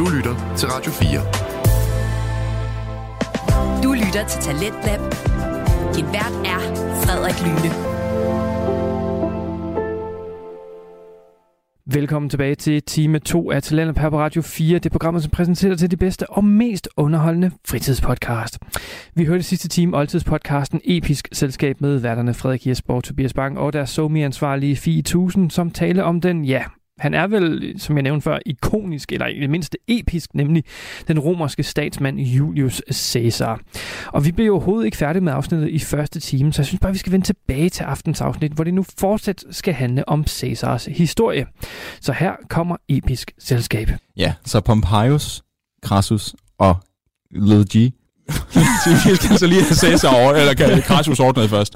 Du lytter til Radio 4. Du lytter til Talentlab. Din vært er Frederik Lyne. Velkommen tilbage til time 2 af Talentlab her på Radio 4. Det er programmet, som præsenterer til de bedste og mest underholdende fritidspodcast. Vi hørte sidste time oldtidspodcasten Episk Selskab med værterne Frederik Jesper og Tobias Bang og deres somi-ansvarlige Fie Tusen, som taler om den, ja, han er vel, som jeg nævnte før, ikonisk, eller i det mindste episk, nemlig den romerske statsmand Julius Caesar. Og vi blev jo overhovedet ikke færdige med afsnittet i første time, så jeg synes bare, vi skal vende tilbage til aftens afsnit, hvor det nu fortsat skal handle om Caesars historie. Så her kommer episk selskab. Ja, så Pompeius, Crassus og Lil G. vi skal altså lige have Caesar over, eller kan Crassus ordnet først.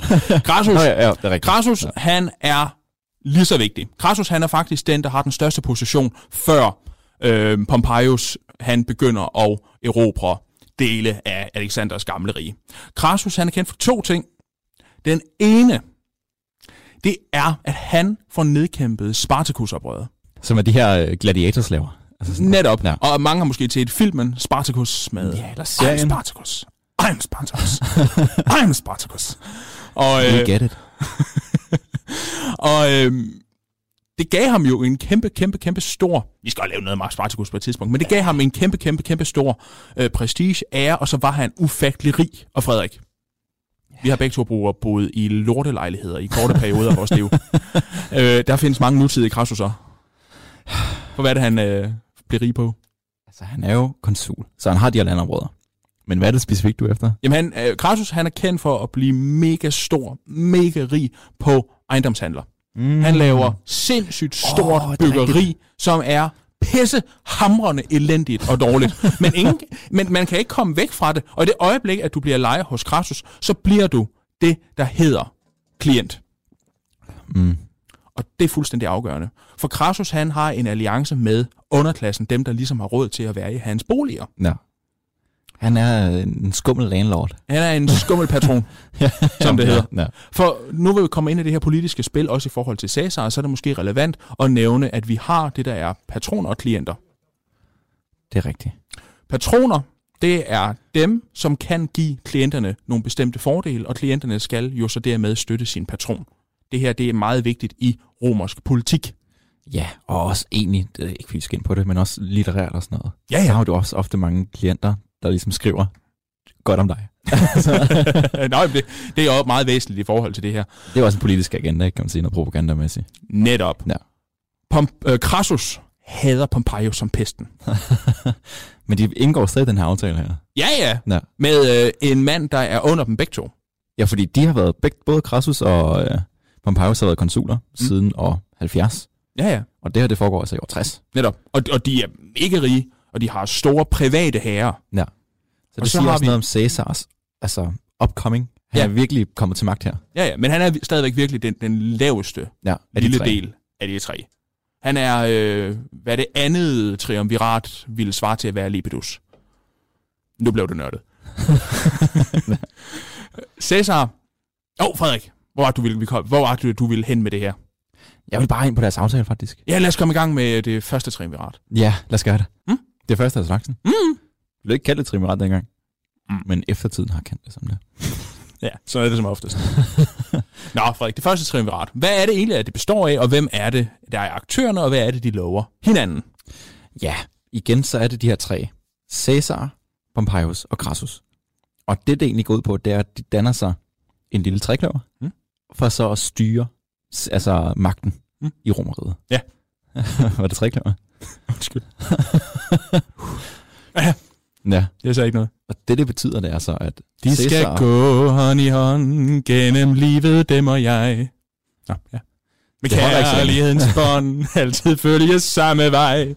Crassus, Nå, ja, ja, det er rigtigt. Crassus han er lige så vigtig. Crassus han er faktisk den, der har den største position, før øh, Pompeius han begynder at erobre dele af Alexanders gamle rige. Crassus han er kendt for to ting. Den ene, det er, at han får nedkæmpet Spartacus-oprøret. Som er de her øh, gladiatorslaver. Altså Netop. Ja. Og mange har måske set filmen Spartacus med... Ja, eller I'm serien. Spartacus. I'm Spartacus. I'm Spartacus. Og, We øh, get it. og øh, det gav ham jo en kæmpe, kæmpe, kæmpe stor... Vi skal jo lave noget med Spartacus på et tidspunkt, men det gav ham en kæmpe, kæmpe, kæmpe stor øh, prestige, ære, og så var han ufattelig rig. Og Frederik, vi har begge to boet- boet i lortelejligheder i korte perioder af vores liv. øh, der findes mange nutidige krassuser. For hvad er det, han øh, bliver rig på? Altså, han er jo konsul, så han har de her landområder. Men hvad er det specifikt, du er efter? Jamen, han, øh, han er kendt for at blive mega stor, mega rig på ejendomshandler. Mm. Han laver sindssygt stort oh, er byggeri, som er pisse hamrende elendigt og dårligt. men, ingen, men man kan ikke komme væk fra det. Og i det øjeblik, at du bliver lejer hos Crassus, så bliver du det, der hedder klient. Mm. Og det er fuldstændig afgørende. For Crassus, han har en alliance med underklassen, dem der ligesom har råd til at være i hans boliger. Ja. Han er en skummel landlord. Han er en skummel patron, som det ja, hedder. Ja. For nu vil vi komme ind i det her politiske spil, også i forhold til Cæsar, så er det måske relevant at nævne, at vi har det, der er patroner og klienter. Det er rigtigt. Patroner, det er dem, som kan give klienterne nogle bestemte fordele, og klienterne skal jo så dermed støtte sin patron. Det her det er meget vigtigt i romersk politik. Ja, og også egentlig, det er ikke fordi ind på det, men også litterært og sådan noget. Ja, Så har du også ofte mange klienter, der ligesom skriver godt om dig. Nej, det, det er jo meget væsentligt i forhold til det her. Det er også en politisk agenda, kan man sige, noget propagandamæssigt. Netop. Ja. Pom- øh, Crassus hader Pompeius som pesten. Men de indgår stadig den her aftale her. Ja, ja. Ja. Med øh, en mand, der er under dem begge to. Ja, fordi de har været, begge, både Crassus og øh, Pompeius har været konsuler mm. siden år 70. Ja, ja. Og det her, det foregår altså i år 60. Netop. Og, og de er ikke rige, og de har store private herrer. Ja. Så Og det så siger har også vi- noget om Caesars, altså upcoming. Han Ja. er virkelig kommet til magt her. Ja, ja. Men han er stadigvæk virkelig den, den laveste Ja, af de lille tre. del af de tre. Han er, øh, hvad det andet triumvirat ville svare til at være Lepidus. Nu blev det nørdet. Cæsar. Åh, oh, Frederik. Hvor var du ville, hvor var det, du ville hen med det her? Jeg vil bare ind på deres aftale, faktisk. Ja, lad os komme i gang med det første triumvirat. Ja, lad os gøre det. Mm. Det første af slagsen. Mm. Vil ikke kalde det triumvirat dengang. Mm. Men eftertiden har kendt det som det. Ja, så er det som oftest. Nå, Frederik, det første triumvirat. Hvad er det egentlig, at det består af, og hvem er det, der er aktørerne, og hvad er det, de lover hinanden? Ja, igen så er det de her tre. Caesar, Pompeius og Crassus. Og det, det egentlig går ud på, det er, at de danner sig en lille trækløver, Mm. for så at styre altså magten Mm. i Romeriet. Ja. Var det trækløver? Undskyld. Ja. Jeg sagde ikke noget. Og det, det betyder, det er så, at De skal Caesar, gå hånd i hånd gennem livet, dem og jeg. Nå, ja. Med kærlighedens bånd, altid følge samme vej.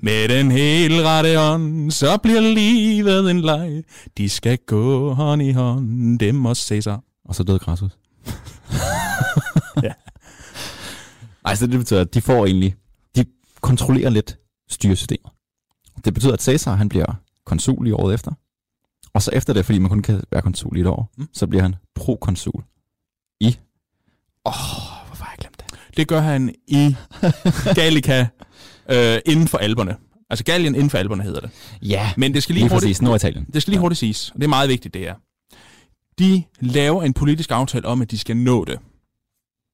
Med den helt rette ånd, så bliver livet en leg. De skal gå hånd i hånd, dem og Cæsar. og så døde Crassus. Ja. Nej, så det betyder, at de får egentlig, kontrollerer lidt styresystemet. Det betyder, at Caesar, han bliver konsul i året efter. Og så efter det, fordi man kun kan være konsul i et år, Mm. så bliver han prokonsul i... Åh, oh, hvorfor har jeg glemt det? Det gør han i Gallica, øh, inden for alberne. Altså Gallien inden for alberne hedder det. Ja, Men det skal lige, lige hurtigt, præcis. Norditalien. det skal lige hurtigt siges, og det er meget vigtigt det her. De laver en politisk aftale om, at de skal nå det.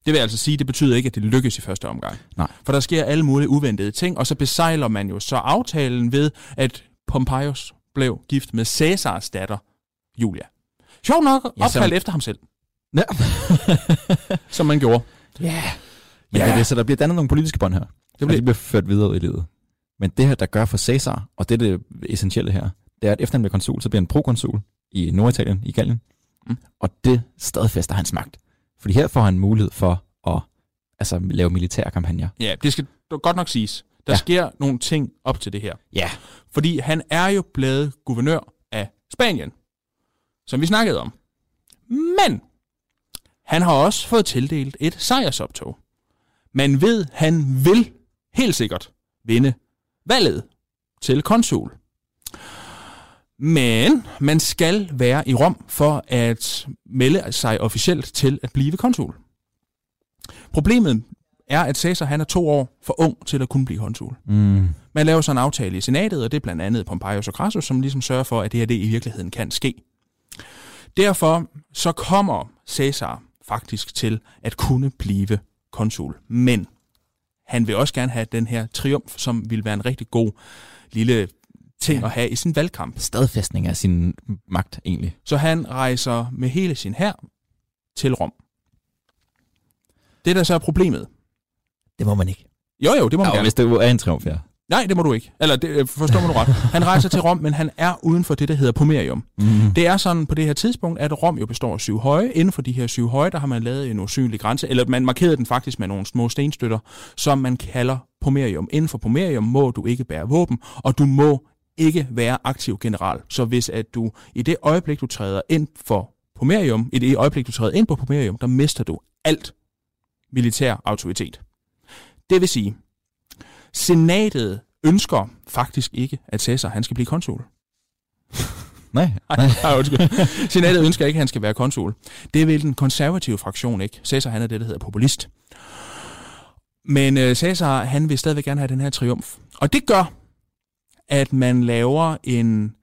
Det vil altså sige, det betyder ikke, at det lykkes i første omgang. Nej. For der sker alle mulige uventede ting, og så besejler man jo så aftalen ved, at Pompeius blev gift med Caesars datter, Julia. Sjov nok Ja, opkaldt som- efter ham selv, Ja. som man gjorde. Ja. Men Ja. ja. det, er så der bliver dannet nogle politiske bånd her. Det bliver- bliver... de bliver ført videre i livet. Men det her, der gør for Caesar, og det er det essentielle her, det er, at efter han bliver konsul, så bliver han prokonsul i Norditalien, i Gallien. Mm. Og det stadfæster hans magt. Fordi her får han mulighed for at altså, lave militære kampagner. Ja, det skal godt nok siges. Der ja. Sker nogle ting op til det her. Ja. Fordi han er jo blevet guvernør af Spanien, som vi snakkede om. Men han har også fået tildelt et sejrsoptog. Man ved, han vil helt sikkert vinde valget til konsul. Men man skal være i Rom for at melde sig officielt til at blive konsul. Problemet er, at Caesar han er to år for ung til at kunne blive konsul. Mm. Man laver så en aftale i senatet, og det er blandt andet Pompeius og Crassus, som ligesom sørger for, at det her det i virkeligheden kan ske. Derfor så kommer Caesar faktisk til at kunne blive konsul. Men han vil også gerne have den her triumf, som vil være en rigtig god lille ting at have i sin valgkamp. Stadfæstning af sin magt, egentlig. Så han rejser med hele sin hær til Rom. Det der så er problemet. Det må man ikke. Jo jo, det må man Ja, gerne. hvis det er en triumf, ja. Nej, det må du ikke. Eller det, øh, forstår mig nu ret. Han rejser til Rom, men han er uden for det, der hedder Pomerium. Mm. Det er sådan på det her tidspunkt, at Rom jo består af syv høje. Inden for de her syv høje, der har man lavet en usynlig grænse, eller man markerede den faktisk med nogle små stenstøtter, som man kalder Pomerium. Inden for Pomerium må du ikke bære våben, og du må ikke være aktiv general. Så hvis at du i det øjeblik, du træder ind for Pomerium, i det øjeblik, du træder ind på Pomerium, der mister du alt militær autoritet. Det vil sige, senatet ønsker faktisk ikke, at Caesar han skal blive konsul. Nej, Nej, nej, undskyld. Senatet ønsker ikke, at han skal være konsul. Det vil den konservative fraktion ikke. Caesar, han er det, der hedder populist. Men øh, Caesar, han vil stadigvæk gerne have den her triumf. Og det gør, at man laver en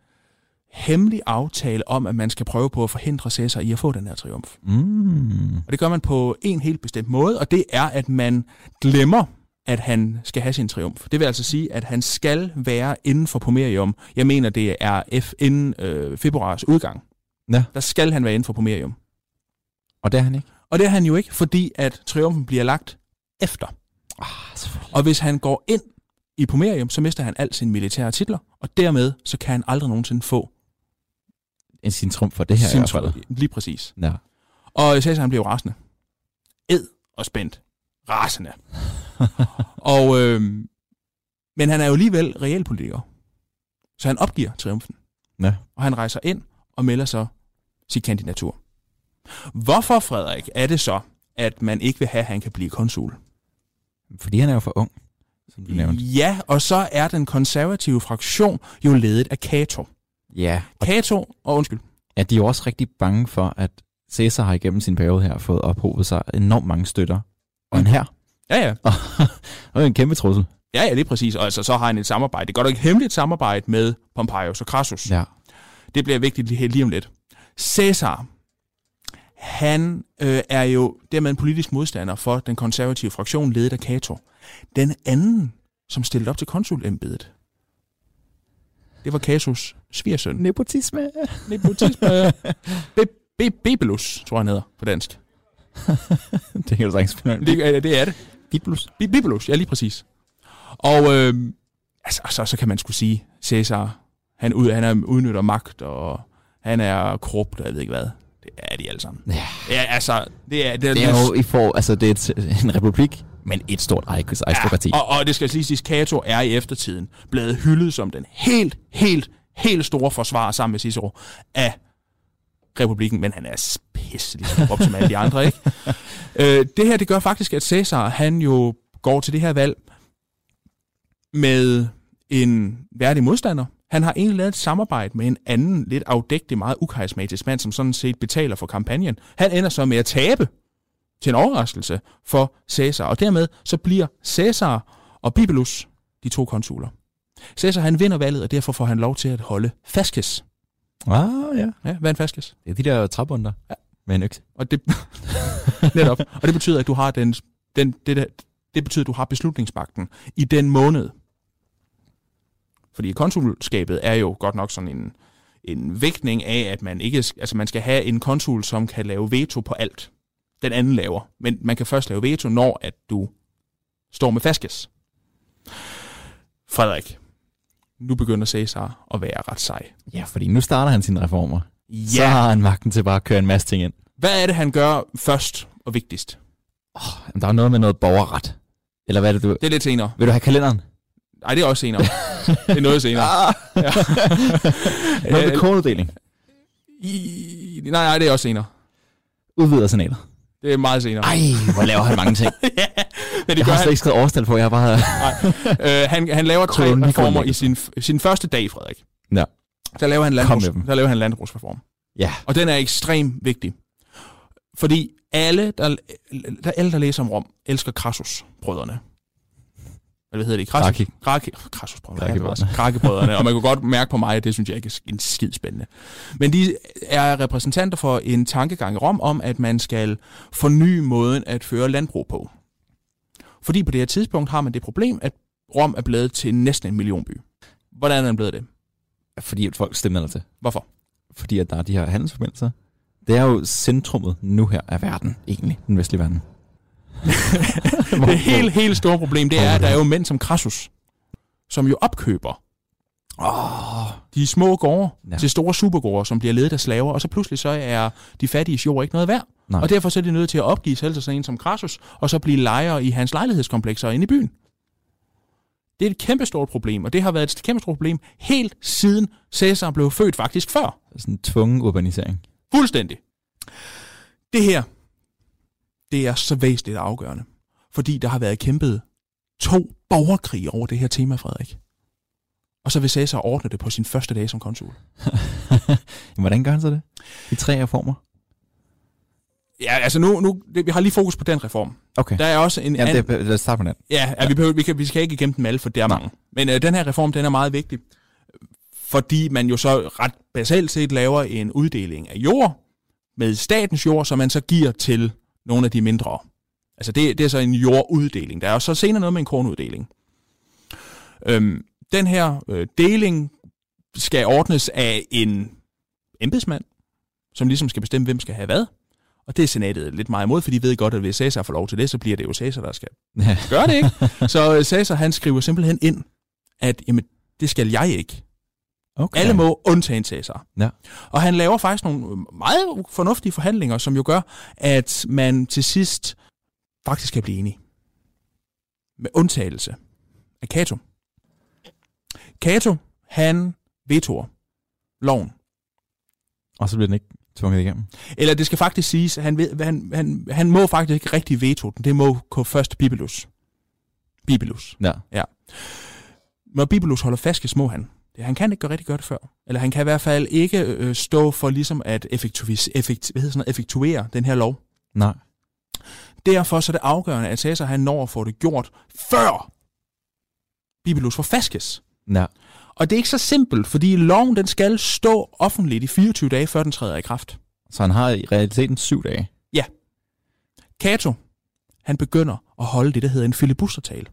hemmelig aftale om, at man skal prøve på at forhindre Caesar i at få den her triumf. Mm. Og det gør man på en helt bestemt måde, og det er, at man glemmer, at han skal have sin triumf. Det vil altså sige, at han skal være inden for Pomerium. Jeg mener, det er F inden øh, februars udgang. Ja. Der skal han være inden for Pomerium. Og det er han ikke. Og det er han jo ikke, fordi at triumfen bliver lagt efter. Ah. Og hvis han går ind i Pomerium, så mister han al sine militære titler, og dermed så kan han aldrig nogensinde få En sin trumf for det her i sin hvert fald. tro- Lige præcis. Ja. Og Caesar han blev rasende. Ed og spændt. Rasende. og, øh, men han er jo alligevel realpolitiker. Så han opgiver triumfen. Ja. Og han rejser ind og melder så sit kandidatur. Hvorfor, Frederik, er det så, at man ikke vil have, at han kan blive konsul? Fordi han er jo for ung, som du nævnte. Ja, og så er den konservative fraktion jo ledet af Cato. Ja. Og Cato, og undskyld, er de jo også rigtig bange for, at Caesar har igennem sin periode her fået ophobet sig enormt mange støtter. Og en her. ja ja, Og er en kæmpe trussel. ja, ja, det er præcis. Og altså, så har han et samarbejde. Det er godt nok et hemmeligt samarbejde med Pompeius og Crassus. Ja. Det bliver vigtigt lige, lige om lidt. Caesar, han øh, er jo dermed en politisk modstander for den konservative fraktion, ledet af Cato. Den anden, som stillede op til konsulembedet, det var Catos svigersøn. Nepotisme. Nepotisme. Be- Be- Bibelus, tror jeg, han hedder på dansk. det kan du sagtens finde. Det, det er det. Bibelus. Bi- Bibelus, ja lige præcis. Og øh, altså, så, så kan man skulle sige, Caesar, han, ud, han er udnytter magt, og han er korrupt, og jeg ved ikke hvad. Det er de alle sammen. Ja. Ja, altså, det er... Det, Det er jo i for, altså det er et, en republik, men et stort aristokrati. Ja, og, og det skal lige siges, Cato er i eftertiden blevet hyldet som den helt, helt, helt store forsvarer sammen med Cicero af republikken, men han er pisse ligesom op som alle de andre, ikke? øh, det her, det gør faktisk, at Caesar, han jo går til det her valg med en værdig modstander. Han har egentlig lavet et samarbejde med en anden, lidt afdægtig, meget ukarismatisk mand, som sådan set betaler for kampagnen. Han ender så med at tabe til en overraskelse for Caesar, og dermed så bliver Caesar og Bibelus de to konsuler. Cæsar han vinder valget, og derfor får han lov til at holde faskes. Ah, ja. Ja, hvad er en faskes? Det er de der træbunder Ja. med en økse. Og det, netop. Og det betyder, at du har den, den, det, der, det betyder, at du har beslutningsmagten i den måned. Fordi konsulskabet er jo godt nok sådan en, en vægtning af, at man ikke, altså man skal have en konsul, som kan lave veto på alt. Den anden laver. Men man kan først lave veto, når at du står med faskes. Frederik, nu begynder Cæsar at være ret sej. Ja, fordi nu starter han sine reformer. Ja. Så har han magten til bare at køre en masse ting ind. Hvad er det, han gør først og vigtigst? Jamen, der er noget med noget borgerret. Eller hvad er det, du... Det er lidt senere. Vil du have kalenderen? Nej, det er også senere. det er noget senere. Ah. noget med kodedeling. I, nej, nej, det er også senere. Udvider senatet. Det er meget senere. Ej, hvor laver han mange ting. ja, men det Jeg gør har slet ikke skrevet årstal på, jeg har bare... Øh, han, han laver tre reformer i sin, sin første dag, Frederik. Ja. Der laver han, landbrugs, der laver han landbrugsreform. Ja. Og den er ekstremt vigtig. Fordi alle, der, der, alle, der læser om Rom, elsker Crassus-brødrene. Hvad hedder det? Crassus? Kraki. Kraki. Crassus-brødrene. Kraki-brødrene. Kraki-brødrene. Og man kunne godt mærke på mig, at det synes jeg ikke er en skid spændende. Men de er repræsentanter for en tankegang i Rom om, at man skal forny måden at føre landbrug på. Fordi på det her tidspunkt har man det problem, at Rom er blevet til næsten en millionby. Hvordan er den blevet det? Fordi at folk stemmer til. Hvorfor? Fordi at der er de her handelsforbindelser. Det er jo centrummet nu her af verden, egentlig, den vestlige verden. Det helt, helt store problem, det er, at der er jo mænd som Crassus, som jo opkøber Åh, de små gårde Ja. til store supergårde, som bliver ledet af slaver, og så pludselig så er de fattige jord ikke noget værd. Nej. Og derfor så er de nødt til at opgive selv til sådan en som Crassus, og så blive lejer i hans lejlighedskomplekser inde i byen. Det er et kæmpestort problem, og det har været et kæmpestort problem helt siden Caesar blev født faktisk før. sådan en tvungen urbanisering. Fuldstændig. Det her, det er så væsentligt afgørende, fordi der har været kæmpet to borgerkrige over det her tema, Frederik. Og så vil Caesar ordne det på sin første dag som konsul. Hvordan gør han så det? De tre reformer? Ja, altså nu, nu det, vi har lige fokus på den reform. Okay. Der er også en Ja, anden... det, lad os starte på den. Ja, ja vi, behøver, vi, kan, vi skal ikke igennem dem alle, for det er mange. Men øh, den her reform, den er meget vigtig, fordi man jo så ret basalt set laver en uddeling af jord med statens jord, som man så giver til nogle af de mindre. Altså det, det er så en jorduddeling. Der er jo så senere noget med en kornuddeling. Øhm, den her øh, deling skal ordnes af en embedsmand, som ligesom skal bestemme, hvem skal have hvad. Og det er senatet lidt meget imod, for de ved godt, at hvis Caesar får lov til det, så bliver det jo Caesar, der skal Ja. gør det ikke. Så Caesar han skriver simpelthen ind, at jamen, det skal jeg ikke. Okay. Alle må undtagen Caesar. Ja. Og han laver faktisk nogle meget fornuftige forhandlinger, som jo gør, at man til sidst faktisk kan blive enige. Med undtagelse af Cato. Cato, han vetoer loven. Og så bliver den ikke tvunget igennem. Eller det skal faktisk siges, at han, ved, han, han, han må faktisk ikke rigtig veto den. Det må gå først Bibelus. Bibelus. Ja. Når Bibelus holder fast, må han. Det, han kan ikke rigtig gøre det før. Eller han kan i hvert fald ikke øh, stå for ligesom at effektuvis, effekt, hvad sådan noget, effektuere den her lov. Nej. Derfor så er det afgørende, at Caesar han når at få det gjort, før Bibelus får faskes. Ja. Og det er ikke så simpelt, fordi loven den skal stå offentligt i 24 dage, før den træder i kraft. Så han har i realiteten syv dage. Cato, han begynder at holde det, der hedder en filibustertale.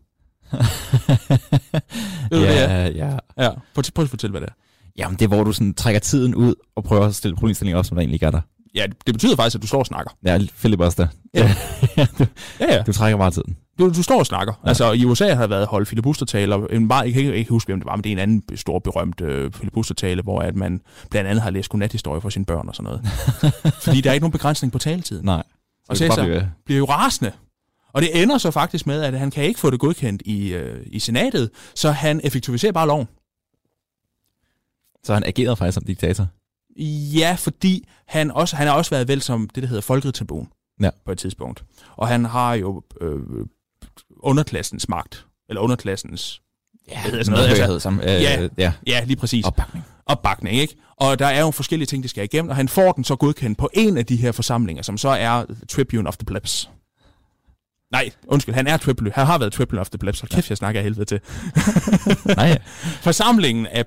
Ved hvad det ja, ja. Ja, prøv, prøv at fortælle, hvad det er. Jamen, det er, hvor du sådan trækker tiden ud og prøver at stille problemstillinger op, som der egentlig gør der. Ja, det betyder faktisk, at du står og snakker. Ja, filibuster. Ja. du, Ja, ja. du trækker bare tiden. Du, du står og snakker. Ja. Ja. Altså, i USA har der været holdt filibustertaler. En meget, jeg kan ikke, ikke huske, hvem det var, men det er en anden stor berømt øh, filibustertale, hvor at man blandt andet har læst godnathistorie for sine børn og sådan noget. Fordi der er ikke nogen begrænsning på taletiden. Nej. Og Så det Caesar bare bliver- bliver jo rasende. Og det ender så faktisk med, at han kan ikke få det godkendt i, øh, i senatet, så han effektiviserer bare loven. Så han agerede faktisk som diktator. Ja, fordi han, også, han har også været valgt som det, der hedder folketribun Ja. på et tidspunkt. Og han har jo øh, underklassens magt, eller underklassens, Ja, Hvad hedder sådan noget, altså- Som, øh, Ja. ja. ja, lige præcis, Opbakning. opbakning, ikke? Og der er jo forskellige ting, de skal igennem, og han får den så godkendt på en af de her forsamlinger, som så er Tribune of the Plebs. Nej, undskyld, han er triple, han har været triple of the plebs. Hold kæft, jeg snakker helvede til. Nej, Forsamlingen af. Ja,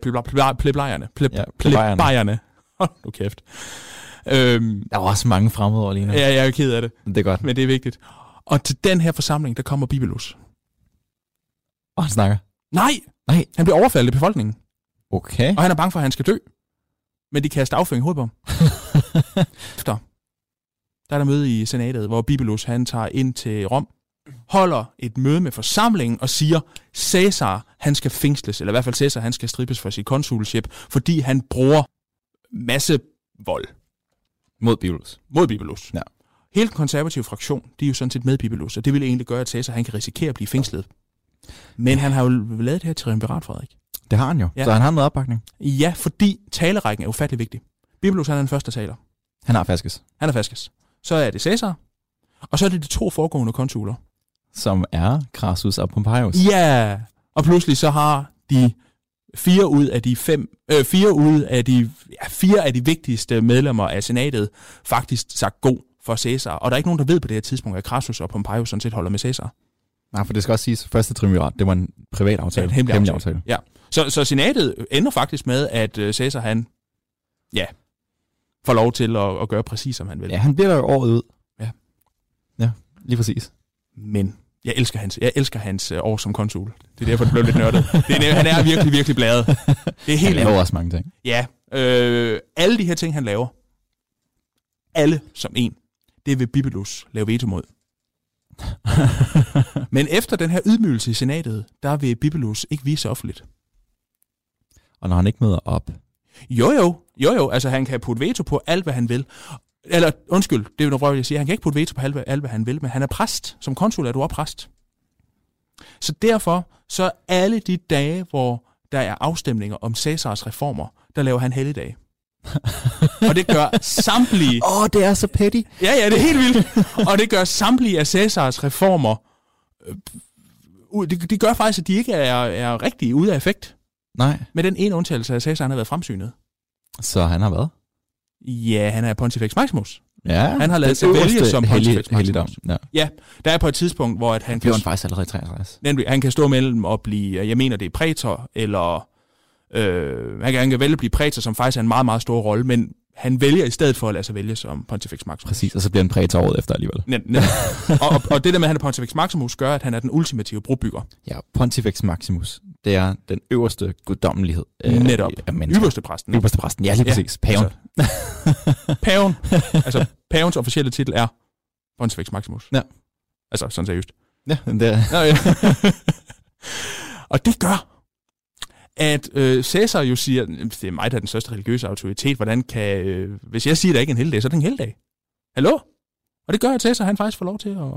plebejerne. Plebejerne. Hold nu kæft. Øhm, der var også mange fremmedord lige nu. ja, jeg er ked af det, Det er godt. men det er vigtigt. Og til den her forsamling, der kommer Bibelus. Og han snakker. Nej! Nej. Han bliver overfaldet af befolkningen, Okay. og han er bange for, at han skal dø. Men de kaster afføring i hovedet på ham. Der er der møde i senatet, hvor Bibelus han tager ind til Rom, holder et møde med forsamlingen og siger, Cæsar han skal fængsles, eller i hvert fald Cæsar han skal stribes for sit konsulship, fordi han bruger masse vold Mod Bibelus. mod Bibelus. Ja. Hele den konservative fraktion, de er jo sådan set med Bibelus, og det ville egentlig gøre, at Cæsar han kan risikere at blive fængslet. Men han har jo lavet det her triumvirat, Frederik. Det har han jo. Ja. Ja. Så han har noget opbakning. Ja, fordi talerækken er ufattelig vigtig. Bibelus han er den første, der taler. Han har Faskes, Han er Faskes. Så er det Cæsar, og så er det de to foregående konsuler. som er Crassus og Pompeius. Ja, og pludselig så har de fire ud af de fem, øh, fire ud af de, ja, fire af de vigtigste medlemmer af senatet faktisk sagt god for Cæsar. Og der er ikke nogen, der ved på det her tidspunkt, at Crassus og Pompeius sådan set holder med Cæsar. Nej, for det skal også siges, første triumvirat, det var en privat aftale. Ja, en hemmelig, hemmelig aftale. aftale. Ja. Så, så senatet ender faktisk med, at øh, Cæsar han, ja, får lov til at, at gøre præcis, som han vil. Ja, han bliver der jo året ud. Ja. Ja, lige præcis. Men jeg elsker hans, jeg elsker hans øh, år som konsul. Det er derfor, det blev lidt nørdet. Det er, han er virkelig, virkelig bladet. Det er Han helt laver også mange ting. Ja, øh, alle de her ting, han laver, alle som en, det vil Bibelus lave veto mod. Men efter den her ydmygelse i senatet, der vil Bibelus ikke vise offentligt. Og når han ikke møder op, Jo jo, jo jo, altså han kan putte veto på alt, hvad han vil. Eller, undskyld, det er jo noget, jeg siger, han kan ikke putte veto på alt, hvad- alt, hvad han vil, men han er præst. Som konsul er du også præst. Så derfor, så alle de dage, hvor der er afstemninger om Cæsars reformer, der laver han helligdag. og det gør samtlige Åh, oh, det er så petty. Ja, ja, det er helt vildt. Og det gør samtlige af Cæsars reformer, øh, det, det gør faktisk, at de ikke er, er rigtig ude af effekt. Nej. Med den ene undtagelse at Cæsar han har været fremsynet. Så han har været? Ja, han er Pontifex Maximus. Ja. Han har ladet den sig vælge som Pontifex Maximus. Ja. Ja, der er på et tidspunkt, hvor at han, kan, han faktisk allerede 63. nemlig, han kan stå mellem at blive, jeg mener det er prætor, eller øh, han, kan, han kan vælge at blive prætor, som faktisk er en meget, meget stor rolle, men han vælger i stedet for at lade sig vælge som Pontifex Maximus. Præcis, og så bliver han præget året efter alligevel. Net, net. og, og, og det der med, at han er Pontifex Maximus, gør, at han er den ultimative brobygger. Ja, Pontifex Maximus, det er den øverste guddommelighed. Netop. Af mennesker. Ypperste præsten. Øverste præsten, ja lige Ja, præcis. Paven. Altså, paven. altså, pavens officielle titel er Pontifex Maximus. Ja. Altså, sådan seriøst. Ja, det er, Nå, ja. og det gør, at øh, Cæsar jo siger, det er mig, der er den største religiøse autoritet. Hvordan kan, øh, hvis jeg siger, at der ikke er en helligdag, så er det en helligdag. Hallo? Og det gør, at Cæsar han faktisk får lov til at,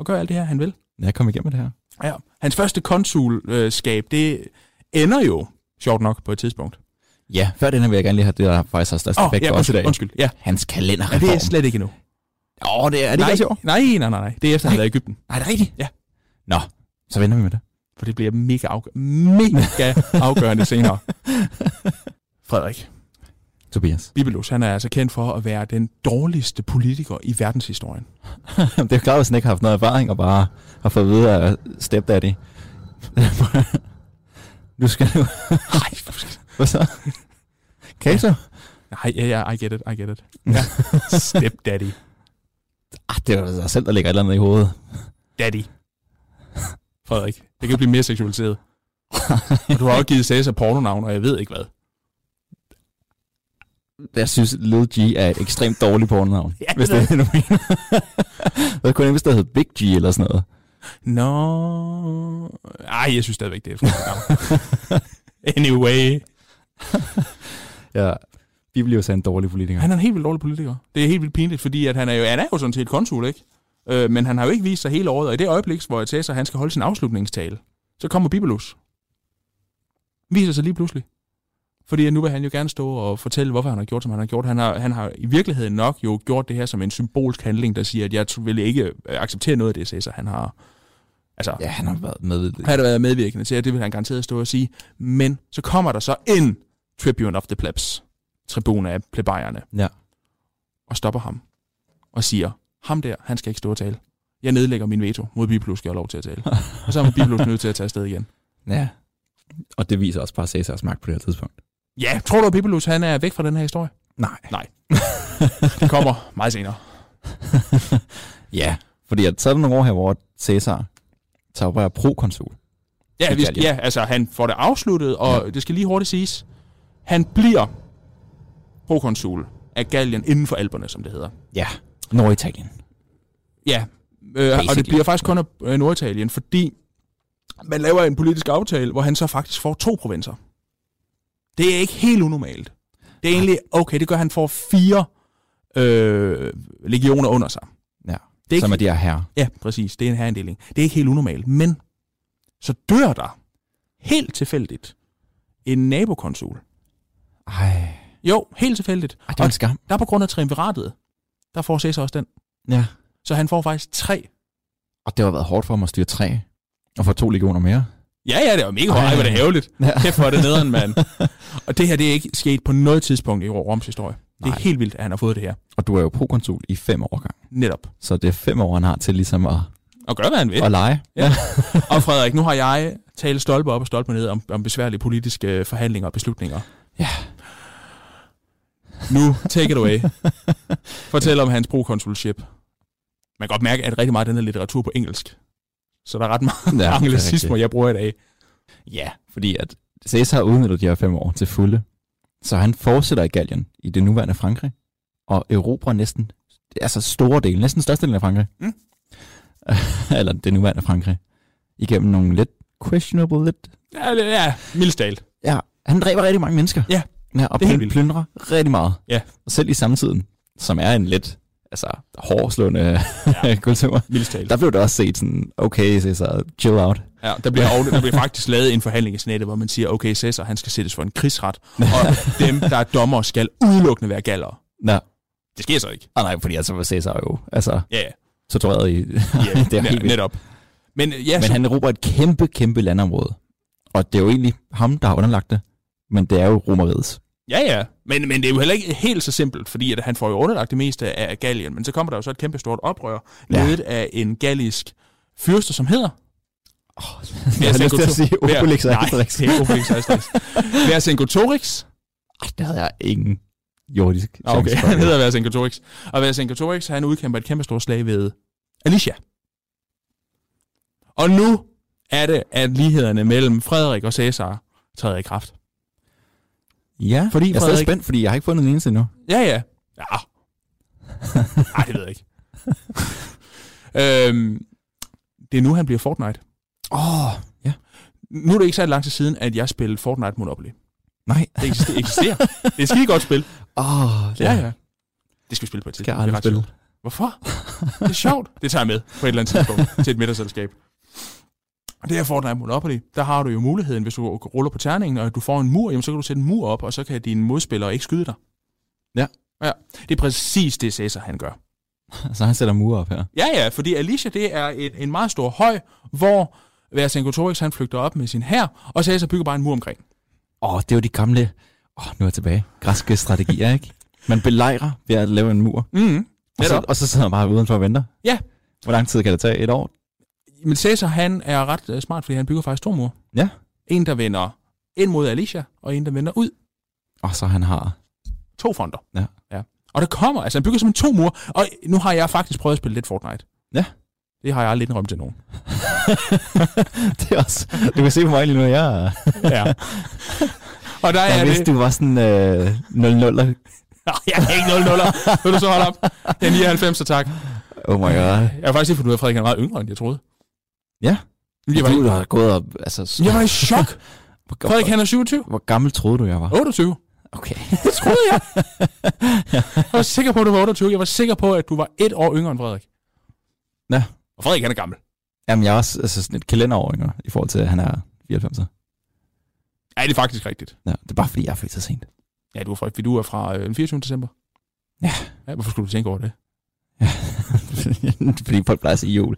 at gøre alt det her, han vil. jeg kom igennem med det her. Ja. Hans første konsulskab, det ender jo, sjovt nok, på et tidspunkt. Ja, før den her vil jeg gerne lige have det, der faktisk har størst effekt ja, undskyld, dag. undskyld. Ja. Hans ja, kalenderreform. det er slet ikke endnu. Åh, oh, det er, er det nej, ikke år? nej, nej, nej, nej. Det er efter, han har været i Ægypten. Nej, det er rigtigt. Ja. Nå, så venter vi med det. For det bliver mega, afgør- mega afgørende senere. Frederik. Tobias. Bibelus, han er altså kendt for at være den dårligste politiker i verdenshistorien. det er klart, hvis han ikke har haft noget erfaring og bare har fået at vide af stepdaddy. du skal nu... Nej, Hvad så? Kato? nej, ja, ja, I get it, I get it. Ja. Stepdaddy. Ah, det er jo selv, der ligger et eller andet i hovedet. Daddy. Frederik, det kan blive mere seksualiseret. Og du har også givet Cæsar pornonavn, og jeg ved ikke hvad. Jeg synes, Lil G er et ekstremt dårligt pornonavn. Ja, hvis det det er det, du mener. Hvad kunne det, hvis der hed Big G eller sådan noget? Nå... Ej, jeg synes stadigvæk, det er et. Anyway. Ja, Biblius er en dårlig politiker. Han er en helt vildt dårlig politiker. Det er helt vildt pinligt, fordi at han, er jo, han er jo sådan set konsul, ikke? Øh, men han har jo ikke vist sig hele året, og i det øjeblik, hvor Cæsar han skal holde sin afslutningstale, så kommer Bibelus. Viser sig lige pludselig. Fordi nu vil han jo gerne stå og fortælle, hvorfor han har gjort, som han har gjort. Han har, han har i virkeligheden nok jo gjort det her som en symbolsk handling, der siger, at jeg vil ikke øh, acceptere noget af det, Cæsar han har... Altså, Ja, han har været med. har der været medvirkende til, at det vil han garanteret stå og sige. Men så kommer der så en tribune of the plebs, tribune af plebejerne, Ja. og stopper ham og siger, ham der, han skal ikke stå og tale. jeg nedlægger min veto mod Biblus, skal jeg lov til at tale. og så er Biblus nødt til at tage afsted igen. Ja. Og det viser også bare Cæsars magt på det her tidspunkt. Ja, tror du, at Bibelus han er væk fra den her historie? Nej. Det kommer meget senere. Ja, fordi at, så er der nogle år her, hvor Cæsar tager er prokonsul. Ja, vi, ja, altså han får det afsluttet, og ja. det skal lige hurtigt siges. Han bliver prokonsul af Gallien inden for Alperne, som det hedder. Ja. Norditalien. Ja, øh, og det bliver faktisk kun af øh, Norditalien, fordi man laver en politisk aftale, hvor han så faktisk får to provinser. Det er ikke helt unormalt. Det er egentlig, okay, det gør, at han får fire øh, legioner under sig. Ja. Det er ikke, Som er de her herrer. Ja, præcis. Det er en herinddeling. Det er ikke helt unormalt. Men så dør der helt tilfældigt en nabokonsul. Ej. Jo, helt tilfældigt. Ej, det var en skam. Der på grund af triumviratet, der får Cæsar også den. Ja. Så han får faktisk tre. Og det har været hårdt for ham at styre tre. Og få to legioner mere. Ja, ja, det var mega højt. Hvor det hævligt. Ja. Kæft, hvor er det nederen, mand. Og det her, det er ikke sket på noget tidspunkt i Roms historie. Det er Nej. helt vildt, at han har fået det her. Og du er jo prokonsul i fem år gang. Netop. Så det er fem år, han har til ligesom at, Og gør, hvad han vil. at lege. Ja. Og Frederik, nu har jeg talt stolpe op og stolpe ned om, om besværlige politiske forhandlinger og beslutninger. Ja. Nu, take it away. Fortæl om hans prokonsulship. Man kan godt mærke, at rigtig meget af den er litteratur på engelsk. Så der er ret meget Ja, er anglicismer, jeg bruger i dag. Ja, fordi at Cæsar har udnyttet de her fem år til fulde. Så han fortsætter i Gallien, i det nuværende Frankrig, og erobrer næsten, altså store dele, næsten størstedelen af Frankrig. Mm. Eller det nuværende Frankrig. Igennem nogle lidt questionable, lidt... Ja, er mildstalt. Ja, han dræber rigtig mange mennesker. Ja, ja og det er plyndrer rigtig meget. Ja. Og selv i samtiden, som er en lidt, altså, hårdslående ja. kultur. Der blev det også set sådan, okay, Cæsar, chill out. Ja, der bliver, der bliver faktisk lavet en forhandling i senatet, hvor man siger, okay, Cæsar, han skal sættes for en krigsret, og dem, der er dommer, skal udelukkende være gallere. Nå, Det sker så ikke. ah, nej, fordi altså var Cæsar jo, altså, Ja, tortureret i... ja, det er ja helt vildt. netop. Men ja, Men så, han erobrer et kæmpe, kæmpe landområde. Og det er jo egentlig ham, der har underlagt det. Men det er jo romeriets. Ja, ja. Men, men det er jo heller ikke helt så simpelt, fordi at han får jo underlagt det meste af Gallien, men så kommer der jo så et kæmpe stort oprør, Ja. ledet af en gallisk fyrste, som hedder... Oh, jeg har lyst til at sige Obelix og Nej, Asterix. det er Obelix og Asterix. Vercingetorix. Det havde jeg ingen jordisk Okay, chance for. han hedder Vercingetorix. Og Vercingetorix, han udkæmper et kæmpe stort slag ved Alicia. Og nu er det, at lighederne mellem Frederik og Cæsar træder i kraft. Ja, Fordi jeg er stadig spændt, fordi jeg har ikke fundet den eneste endnu. Ja, ja. Ja. Ej, det ved jeg ikke. øhm, det er nu, han bliver Fortnite. Åh, oh, ja. Nu er det ikke så lang tid siden, at jeg spillede Fortnite Monopoly. Nej. Det eksisterer. eksisterer. Det er et skide godt spil. Åh, oh, Ja, ja. Det skal vi spille på et Skal tidspunkt. jeg er aldrig spille. sjovt. Hvorfor? Det er sjovt. Det tager jeg med på et eller andet tidspunkt til et middagsselskab. Og det her Fortnite Monopoly, der har du jo muligheden, hvis du ruller på terningen, og du får en mur, jamen, så kan du sætte en mur op, og så kan dine modspillere ikke skyde dig. Ja. Ja, det er præcis det, Cæsar han gør. Så han sætter mure op her. Ja, ja, fordi Alicia, det er en, en meget stor høj, hvor Vercingetorix, han flygter op med sin hær, og Cæsar bygger bare en mur omkring. Åh, oh, det er jo de gamle... Åh, oh, nu er jeg tilbage. Græske strategier, ikke? Man belejrer ved at lave en mur. Mm, Og så, og så sidder man bare udenfor og venter. Ja. Hvor lang tid kan det tage? Et år? Men Cæsar, han er ret uh, smart, fordi han bygger faktisk to mure. Ja. En, der vender ind mod Alicia, og en, der vender ud. Og så han har... To fronter. Ja. ja. Og der kommer, altså han bygger simpelthen to mure, og nu har jeg faktisk prøvet at spille lidt Fortnite. Ja. Det har jeg aldrig indrømt til nogen. det er også... Du kan se på mig lige nu, jeg er... Ja. og der er Jeg det... vidste, du var sådan øh, 0-0. Nej, jeg er ikke 0 0 Vil du så holde op? Det er 99, så tak. Oh my god. Jeg har faktisk lige fundet ud af, at Frederik er meget yngre, end jeg troede. Ja. Jeg var, du har gået op... Altså, jeg var i chok. hvor, Frederik, han er 27. hvor gammel troede du, jeg var? 28. Okay. Det troede jeg. Jeg var sikker på, at du var 28. Jeg var sikker på, at du var et år yngre end Frederik. Ja. Og Frederik, han er gammel. Jamen, jeg er også altså, sådan et kalenderår yngre, i forhold til, at han er 94. Ja, det er faktisk rigtigt. Ja, det er bare, fordi jeg er født så sent. Ja, du er fra, fordi du er fra øh, den 24. december. Ja. ja. Hvorfor skulle du tænke over det? fordi folk plejer at sige jul.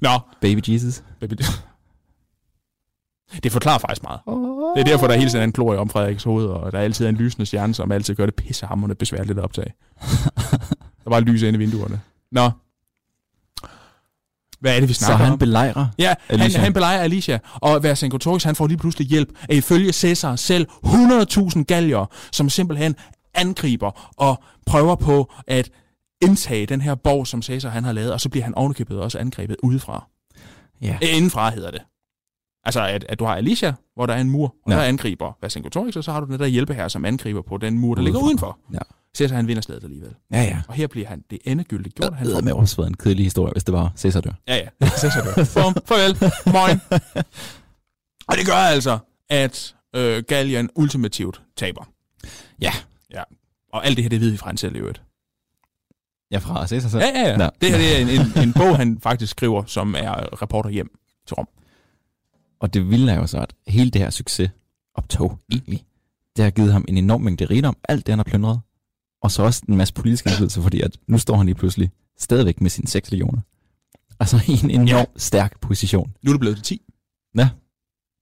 Nå, Baby Jesus. baby. Det forklarer faktisk meget. Det er derfor, der er hele tiden er en glorie om Frederiks hoved, og der er altid en lysende stjerne, som altid gør det pissehammerende besværligt at optage. Der var lys inde i vinduerne. Nå. Hvad er det, vi Så snakker han om? belejrer. Ja, han, Alicia. han belejrer Alicia, og Vercingetorix, han får lige pludselig hjælp af ifølge Cæsar selv 100.000 galger, som simpelthen angriber og prøver på at indtage den her borg, som Cæsar han har lavet, og så bliver han ovenikøbet også angrebet udefra. Ja. Øh, Indenfra hedder det. Altså, at, at du har Alicia, hvor der er en mur, og Ja. der angriber Vercingetorix, og så har du den der hjælpe her, som angriber på den mur, der ligger Udefra. udenfor. Ja. Cæsar han vinder slaget alligevel. Ja, ja. Og her bliver han det endegyldigt gjort. Han Det med også været en kedelig historie, hvis det var Cæsar dør. Ja, ja. Cæsar dør. Bum, farvel. Moin. Og det gør altså, at øh, Gallien ultimativt taber. Ja. Ja. Og alt det her, det ved vi fra han selv i øvrigt. Ja, fra Cæsar selv. Ja, ja, ja. Nå. Det her det er en, en, en bog, han faktisk skriver, som er reporter hjem til Rom. Og det vilde er jo så, at hele det her succes optog egentlig, det har givet ham en enorm mængde rigdom, alt det han har plyndret, og så også en masse politisk indflydelse, fordi at nu står han lige pludselig stadigvæk med sine 6 legioner. Altså i en enorm Ja. stærk position. Nu er det blevet til 10.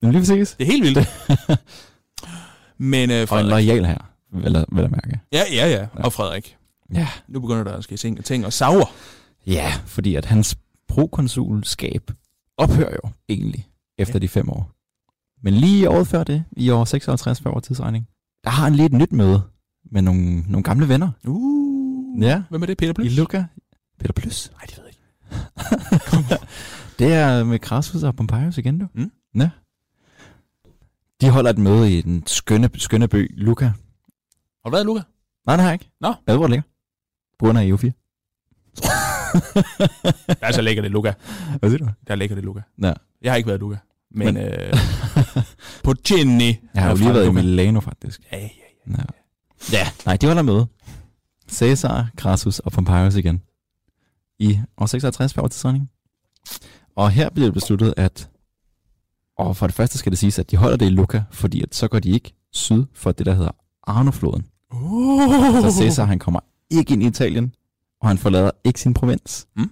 Men lige præcis. Det er helt vildt. Men øh, Og en Frederik... lojal her, jeg, vil jeg mærke. Ja, ja, ja. Og Frederik. Ja. Nu begynder der at ske ting, ting og sauer. Ja, fordi at hans prokonsulskab ophører jo egentlig efter Ja. de fem år. Men lige året før det, i år 56 før vores tidsregning, der har han lige et nyt møde med nogle, nogle gamle venner. Uh. Ja. Hvem er det? Peter I Plys? Luca. Peter Plus. Nej, det ved jeg ikke. Det er med Crassus og Pompeius igen, du. Mm. Ja. De holder et møde i den skønne, skønne by Luca. Har du været, Luca? Nej, det har jeg ikke. Nå. Jeg ved, hvor det ligger. På grund af EU4. Der er så lækkert det, Luca. Hvad siger du? Der ligger det, Luca. Ja. Jeg har ikke været Luca. Men, Men- øh, på Ginny. Jeg har jo lige været i Milano, faktisk. Ja, ja, ja. Ja. ja, nej, de holder møde. Caesar, Crassus og Pompeius igen. I år 56 før tidsregning. Og her bliver det besluttet, at og for det første skal det siges, at de holder det i Lucca, fordi at så går de ikke syd for det, der hedder Arnofloden. Uh. Så Caesar, han kommer ikke ind i Italien, og han forlader ikke sin provins. Mm.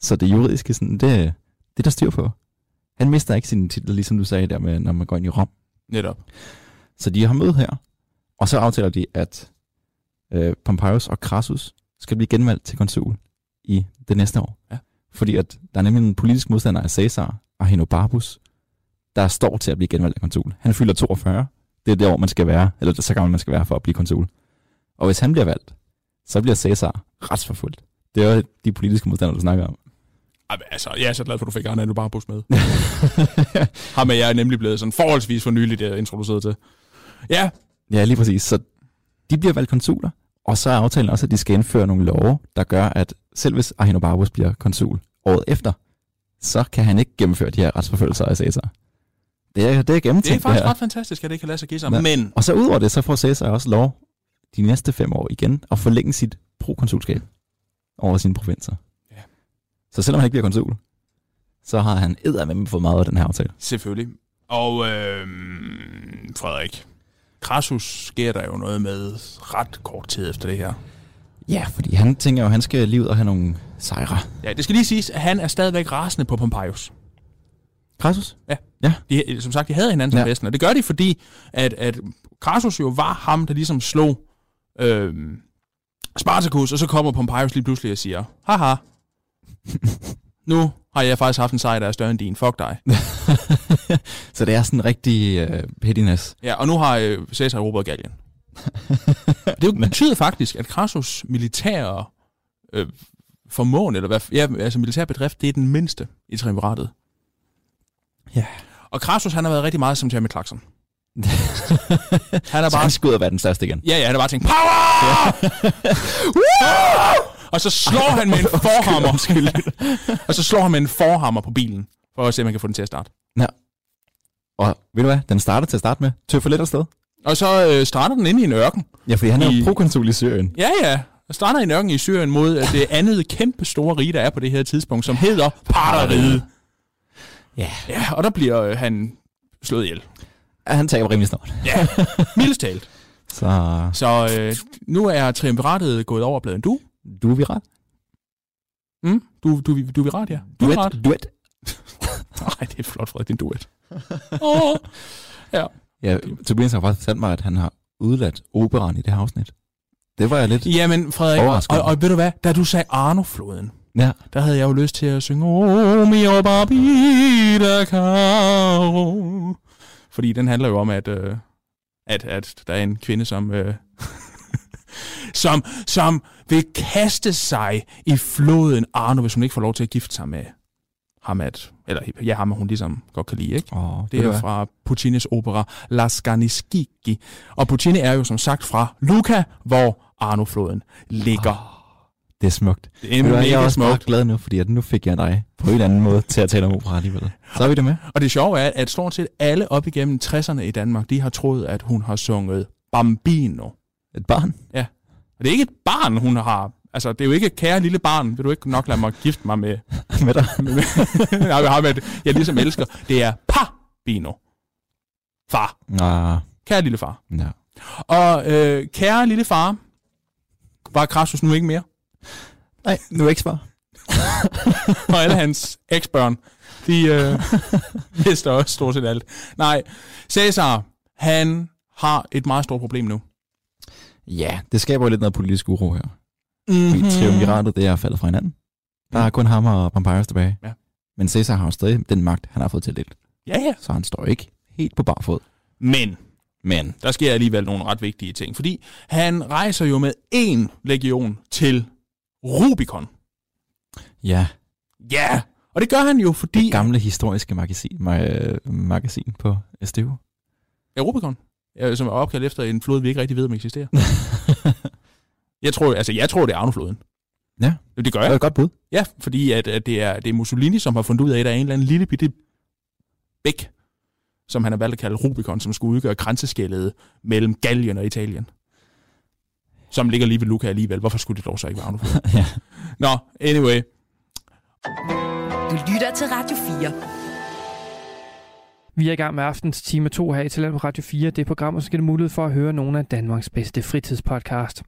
Så det juridiske, sådan, det, det er der styr på. Han mister ikke sin titel, ligesom du sagde der med, når man går ind i Rom. Netop. Så de har møde her, og så aftaler de, at øh, Pompeius og Crassus skal blive genvalgt til konsul i det næste år. Ja. Fordi at der er nemlig en politisk modstander af Caesar, Ahenobarbus, der står til at blive genvalgt af konsul. Han fylder 42. Det er det år, man skal være, eller det er så gammel man skal være for at blive konsul. Og hvis han bliver valgt, så bliver Caesar retsforfulgt. Det er jo de politiske modstandere, du snakker om. Altså, jeg er så glad for, at du fik Arne bare bus med. Ham er jeg nemlig blevet sådan forholdsvis for nyligt uh, introduceret til. Ja, Ja, lige præcis. Så de bliver valgt konsuler, og så er aftalen også, at de skal indføre nogle love, der gør, at selv hvis Ahenobarbus bliver konsul året efter, så kan han ikke gennemføre de her retsforfølgelser af Caesar. Det er, det er det er gennemtænkt, faktisk det ret fantastisk, at det kan lade sig give sig. Ja. Men Og så ud over det, så får Caesar også lov de næste fem år igen at forlænge sit prokonsulskab over sine provinser. Ja. Så selvom han ikke bliver konsul, så har han eddermame fået meget af den her aftale. selvfølgelig. Og øh, Frederik, Crassus sker der jo noget med ret kort tid efter det her. Ja, fordi han tænker jo, at han skal lige ud og have nogle sejre. Ja, det skal lige siges, at han er stadigvæk rasende på Pompeius. Crassus? De, som sagt, de havde hinanden som Ja. ja. og det gør de, fordi at, at Crassus jo var ham, der ligesom slog øh, Spartacus, og så kommer Pompeius lige pludselig og siger, haha, nu har jeg faktisk haft en sejr, der er større end din, fuck dig. så det er sådan en rigtig uh, pettiness. Ja, og nu har øh, Caesar erobret Gallien. det betyder faktisk, at Crassus militære øh, formåen, eller hvad, ja, altså militær bedrift, det er den mindste i triumviratet. Ja. Og Crassus, han har været rigtig meget som Jeremy Clarkson. Han er Så bare han skal ud og være den største igen. Ja, ja, han har bare tænkt, power! Woo! og så slår han med en forhammer. og så slår han med en forhammer på bilen, for at se, om han kan få den til at starte. Og ved du hvad, den starter til at starte med. Tøffer lidt afsted. Og så øh, starter den inde i en ørken. Ja, fordi han er I- jo prokonsul i Syrien. Ja, ja. Og starter i en ørken i Syrien mod øh, det andet kæmpe store rige, der er på det her tidspunkt, som hedder Parteriget. Ja. Ja, og der bliver øh, han slået ihjel. Ja, han taber rimelig snart. Ja, mildest talt. Så Så øh, nu er triumviratet gået over en du. du er virat. Mm? Du, du, du er virat, ja. Du er virat. Duet. Duet. Nej, det er flot, Frederik. Det er en duet. oh. Ja, Tobias har faktisk fortalt mig, at han har udladt operan i det her afsnit. Det var jeg lidt... Jamen, Frederik, og, Overraskende. og, og ved du hvad? Da du sagde Arno-floden, Ja. der havde jeg jo lyst til at synge Oh, mio barbida caro. Fordi den handler jo om, at, øh, at, at der er en kvinde, som, øh, som, som vil kaste sig i floden Arno, hvis hun ikke får lov til at gifte sig med ham, at, eller ja, ham, hun ligesom godt kan lide, ikke? Oh, Det er fra Puccinis opera La Scanischigi. Og Puccini er jo som sagt fra Luca, hvor Arno-floden ligger. Det er smukt. Det er du jeg er også meget smukt. glad nu, fordi at nu fik jeg dig på en eller anden måde til at tale om opera alligevel. Så er vi det med. Og det sjove er, at stort set alle op igennem 60'erne i Danmark, de har troet, at hun har sunget Bambino. Et barn. Og det er ikke et barn, hun har... Altså, det er jo ikke kære lille barn. Vil du ikke nok lade mig gifte mig med... med dig. med, med jeg, har med, jeg ligesom elsker. Det er Pabino. Far. Ah, Kære lille far. ja. Og øh, kære lille far, var Krassus nu ikke mere. Nej, nu er ikke svar. og alle hans eksbørn, de øh, vidste også stort set alt. Nej, Cæsar, han har et meget stort problem nu. Ja, det skaber jo lidt noget politisk uro her. Mm-hmm. Fordi triumviratet, det er faldet fra hinanden. Der er kun ham og Pompeius tilbage. Ja. Men Caesar har jo stadig den magt, han har fået tildelt. Ja, ja. Så han står ikke helt på bar fod. Men Men der sker alligevel nogle ret vigtige ting, fordi han rejser jo med én legion til Rubicon. ja, Ja, og det gør han jo, fordi... det gamle historiske magasin, ma- magasin på SDU. Ja, Rubicon. Som er opkaldt efter en flod, vi ikke rigtig ved, om eksisterer. Jeg tror, altså, jeg tror, det er Arno-floden. Ja. Det gør Det er jeg. et godt bud. Ja, fordi at, at det, er, det er Mussolini, som har fundet ud af, at der er en eller anden lille bitte bæk, som han har valgt at kalde Rubicon, som skulle udgøre grænseskældet mellem Gallien og Italien. Som ligger lige ved Luca alligevel. Hvorfor skulle det dog så ikke være Arno-floden? Ja. Nå, anyway. Du lytter til Radio 4. Vi er i gang med aftens time 2 her i Talent på Radio 4. Det program, hvor skal du mulighed for at høre nogle af Danmarks bedste fritidspodcast.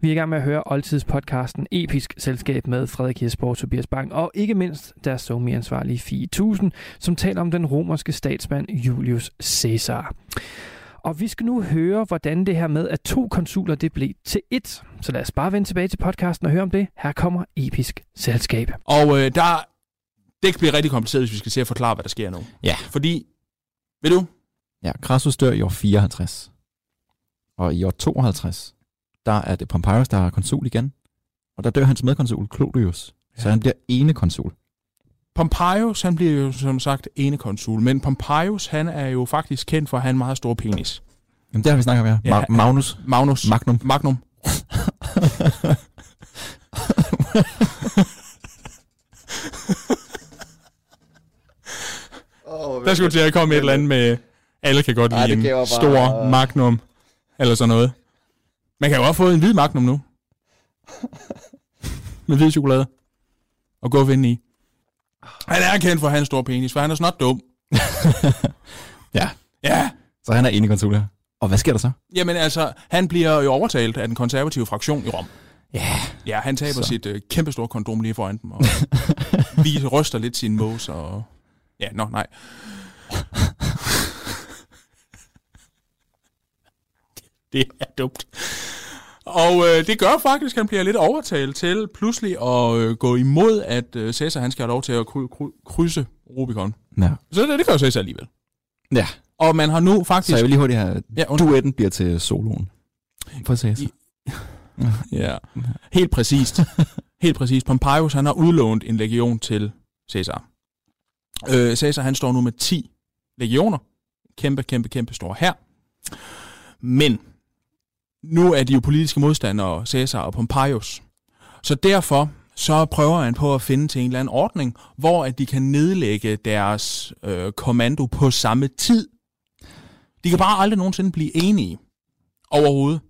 Vi er i gang med at høre oldtidspodcasten Episk Selskab med Frederik Jesper og Tobias Bang, og ikke mindst deres somi-ansvarlige Fie 1000, som taler om den romerske statsmand Julius Caesar. Og vi skal nu høre, hvordan det her med, at to konsuler det blev til ét. Så lad os bare vende tilbage til podcasten og høre om det. Her kommer Episk Selskab. Og øh, der, det bliver rigtig kompliceret, hvis vi skal se at forklare, hvad der sker nu. Ja. Fordi, ved du, Ja, Crassus dør i år 54. Og i år 52, der er det Pompeius, der er konsul igen. Og der dør hans medkonsul, Clodius. Ja. Så Ja. han bliver ene konsul. Pompeius, han bliver jo som sagt ene konsul, men Pompeius, han er jo faktisk kendt for at have en meget stor penis. Jamen, det har vi snakket om, ja. Ja, Ma- Magnus Magnus. Magnum. Magnum. Der skulle til at komme et eller andet med, alle kan godt Ej, lide en bare- stor magnum, eller sådan noget. Man kan jo også få en hvid magnum nu. med hvid chokolade. Og gå ind i. Han er kendt for hans store penis, for han er snart dum. Ja. Ja, Så han er ene konsul. Og hvad sker der så? Jamen altså, han bliver jo overtalt af den konservative fraktion i Rom. Ja. Ja, han taber Så. så. sit øh, kæmpestore kondom lige foran dem, og vi ryster lidt sin mås, og... Ja, nå, nej. det er dumt. Og øh, det gør faktisk, at han bliver lidt overtalt til pludselig at øh, gå imod, at øh, Cæsar han skal have lov til at kry- kry- krydse Rubicon. Ja. Så det, det gør Cæsar alligevel. Ja. Og man har nu Så faktisk... jeg vil lige hurtigt have... Ja. Duetten bliver til soloen. For Caesar. Ja, helt præcist. Helt præcist. Pompeius, han har udlånt en legion til Caesar. Øh, Caesar, han står nu med 10 legioner. Kæmpe, kæmpe, kæmpe stor her. Men nu er de jo politiske modstandere, Caesar og Pompeius. Så derfor så prøver han på at finde til en eller anden ordning, hvor at de kan nedlægge deres øh, kommando på samme tid. De kan bare aldrig nogensinde blive enige overhovedet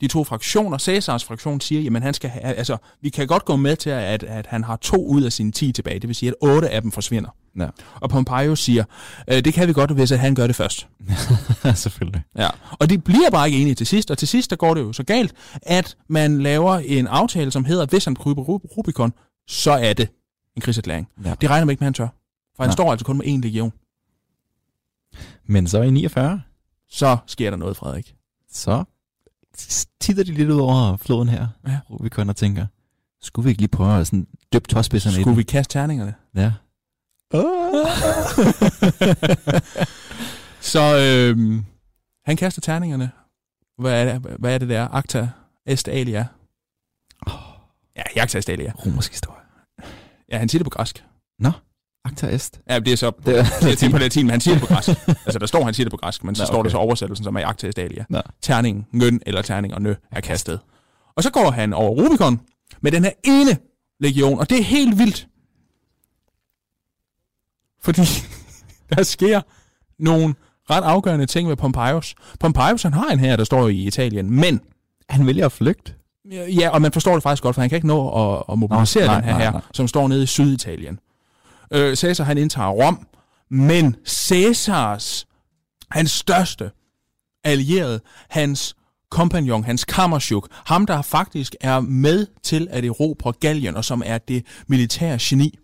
de to fraktioner. Cæsars fraktion siger, jamen han skal have, altså, vi kan godt gå med til, at, at han har to ud af sine 10 tilbage. Det vil sige, at otte af dem forsvinder. Ja. Og Pompeius siger, øh, det kan vi godt, hvis at han gør det først. Selvfølgelig. Ja. Og de bliver bare ikke enige til sidst, og til sidst der går det jo så galt, at man laver en aftale, som hedder, hvis han kryber Ru- Rubicon, så er det en krigserklæring. Ja. Det regner man ikke med, han tør. For han Nej. står altså kun med én legion. Men så i 49, Så sker der noget, Frederik. så titter de lidt ud over floden her, Ja. Rubicon, og tænker, skulle vi ikke lige prøve at sådan dyppe tåspidserne Skulle vi kaste terningerne? Ja. Så øh, han kaster terningerne. Hvad er det, hvad er det der? Acta est alia. Ja, Acta est alia. Romersk historie. Ja, han siger det på græsk. Acta est. Ja, det er så Det er, det er på latin, men han siger det på græsk. altså, der står, han siger det på græsk, men så Nå, står der okay. så oversættelsen, som er Acta est alia. Nå. Terning, ngøn eller terning og nø er kastet. Og så går han over Rubicon med den her ene legion, og det er helt vildt. Fordi der sker nogle ret afgørende ting med Pompeius. Pompeius, han har en her, der står i Italien, men han vælger at flygte. Ja, og man forstår det faktisk godt, for han kan ikke nå at, at mobilisere Nå, nej, den her, nej, her nej. som står nede i Syditalien. Øh, Caesar, han indtager Rom, men Caesars, hans største allierede, hans kompagnon, hans kammerchuk, ham der faktisk er med til at erobre Gallien, og som er det militære geni.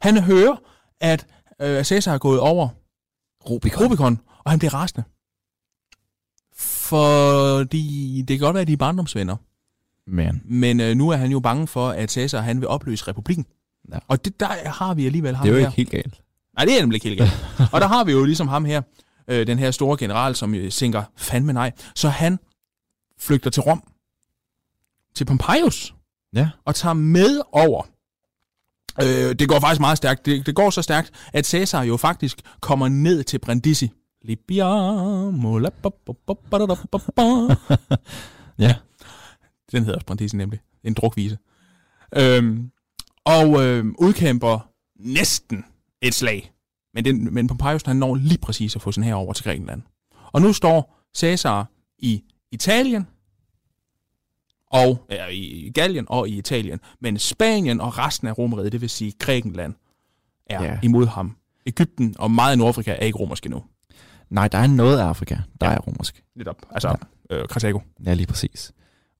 Han hører, at øh, Caesar er gået over Rubicon. Rubicon, og han bliver rasende. Fordi det kan godt være, at de er barndomsvenner. Men Men øh, nu er han jo bange for, at Caesar han vil opløse republikken. Ja. Og det, der har vi alligevel ham det er jo her. ikke helt galt. Nej, det er nemlig ikke helt galt. og der har vi jo ligesom ham her, øh, den her store general, som øh, tænker, fandme nej. Så han flygter til Rom, til Pompeius, Ja. og tager med over. Øh, det går faktisk meget stærkt. Det, det går så stærkt, at Caesar jo faktisk kommer ned til Brindisi. Libiamo, la, ba, ba, ba, ba, da, ba, ba. Ja. Den hedder også Brindisi nemlig. En drukvise. Øhm, og øhm, udkæmper næsten et slag. Men, den, men Pompeius han når lige præcis at få sin her over til Grækenland. Og nu står Caesar i Italien, og ja, i Gallien og i Italien. Men Spanien og resten af Romeriet, det vil sige Grækenland, er Ja. imod ham. Ægypten og meget af Nordafrika er ikke romerske endnu. Nej, der er noget af Afrika, der er romersk. Netop. Altså, ja. øh, Karthago. Ja, lige præcis.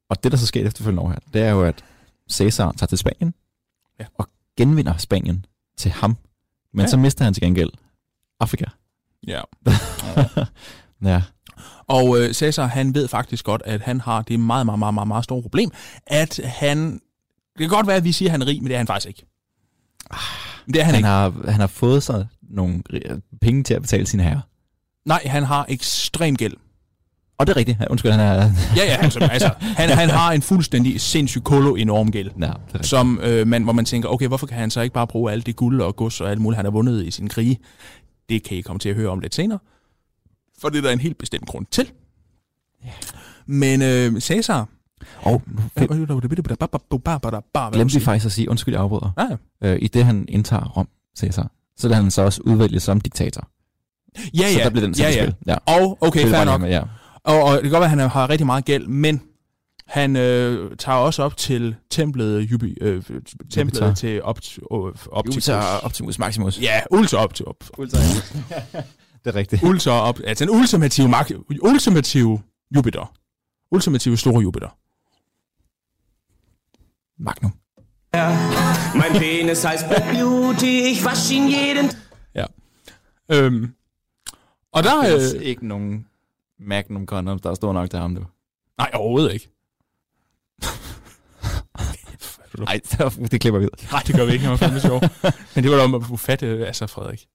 Og det, der så sker efterfølgende år her, det er jo, at Caesar tager til Spanien Ja. og genvinder Spanien til ham. Men Ja. ja. så mister han til gengæld Afrika. Ja. Ja. Og øh, Caesar, han ved faktisk godt, at han har det meget, meget, meget, meget, meget store problem, at han... Det kan godt være, at vi siger, at han er rig, men det er han faktisk ikke. Men det er han, Han, ikke. har, han har fået sig nogle penge til at betale sine herrer. Nej, han har ekstrem gæld. Og det er rigtigt. Undskyld, han er... Ja, ja, altså, altså han, han har en fuldstændig sindssyg kolo enorm gæld. Ja. Som øh, man, hvor man tænker, okay, hvorfor kan han så ikke bare bruge alt det guld og gods og alt muligt, han har vundet i sin krige? Det kan I komme til at høre om lidt senere. For det er der en helt bestemt grund til. Men øh, Caesar... Og glemte vi faktisk at sige, undskyld, jeg afbryder. Nej, Øh, I det, han indtager Rom, Caesar, så lader han så også udvælge som diktator. ja, ja. Så der bliver den ja, ja. spil. Ja. Og okay, fair nok. med, Ja. Og, og det kan godt være, at han har rigtig meget gæld, men han øh, tager også op til templet, Jubi, øh, templet Jupiter. til opt, øh, Optimus. Ultra Optimus Maximus. Ja, ultra op til op. Det er rigtigt. Ultra op, altså den ultimative, mak- ultimative Jupiter. Ultimative store Jupiter. Magnum. Mein Penis heißt Black Beauty, ich wasch ihn jeden Øhm, og der... Der er Øh, ikke nogen Magnum condoms, der er stor nok til ham, du. nej, overhovedet ikke. Nej, det klipper vi ud. Nej, det gør vi ikke, det var fandme sjovt. Men det var da om at få fat, øh, altså Frederik.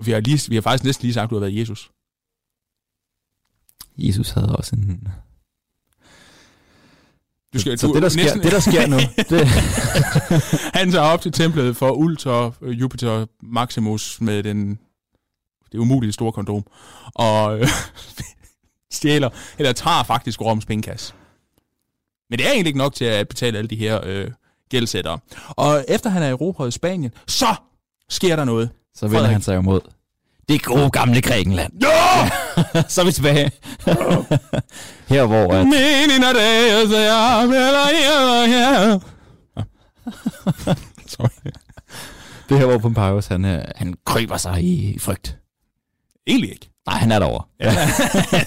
Og vi har, lige, vi har faktisk næsten lige sagt, at du har været Jesus. Jesus havde også en... Du skal, så du, det, der sker, det, der sker nu, det, Han tager op til templet for Ultra øh, Jupiter Maximus med den det umulige store kondom, og øh, stjæler, eller tager faktisk Roms pengekasse. Men det er egentlig ikke nok til at betale alle de her øh, gældsættere. Og efter han er erobret i Spanien, så sker der noget. Så vender Frederik. han sig jo mod det gode gamle Grækenland. Ja! så er vi tilbage. Her hvor at, Sorry. det her hvor Pompeius, han, øh, han kryber sig i frygt. Egentlig ikke. Nej, han er derovre. Ja,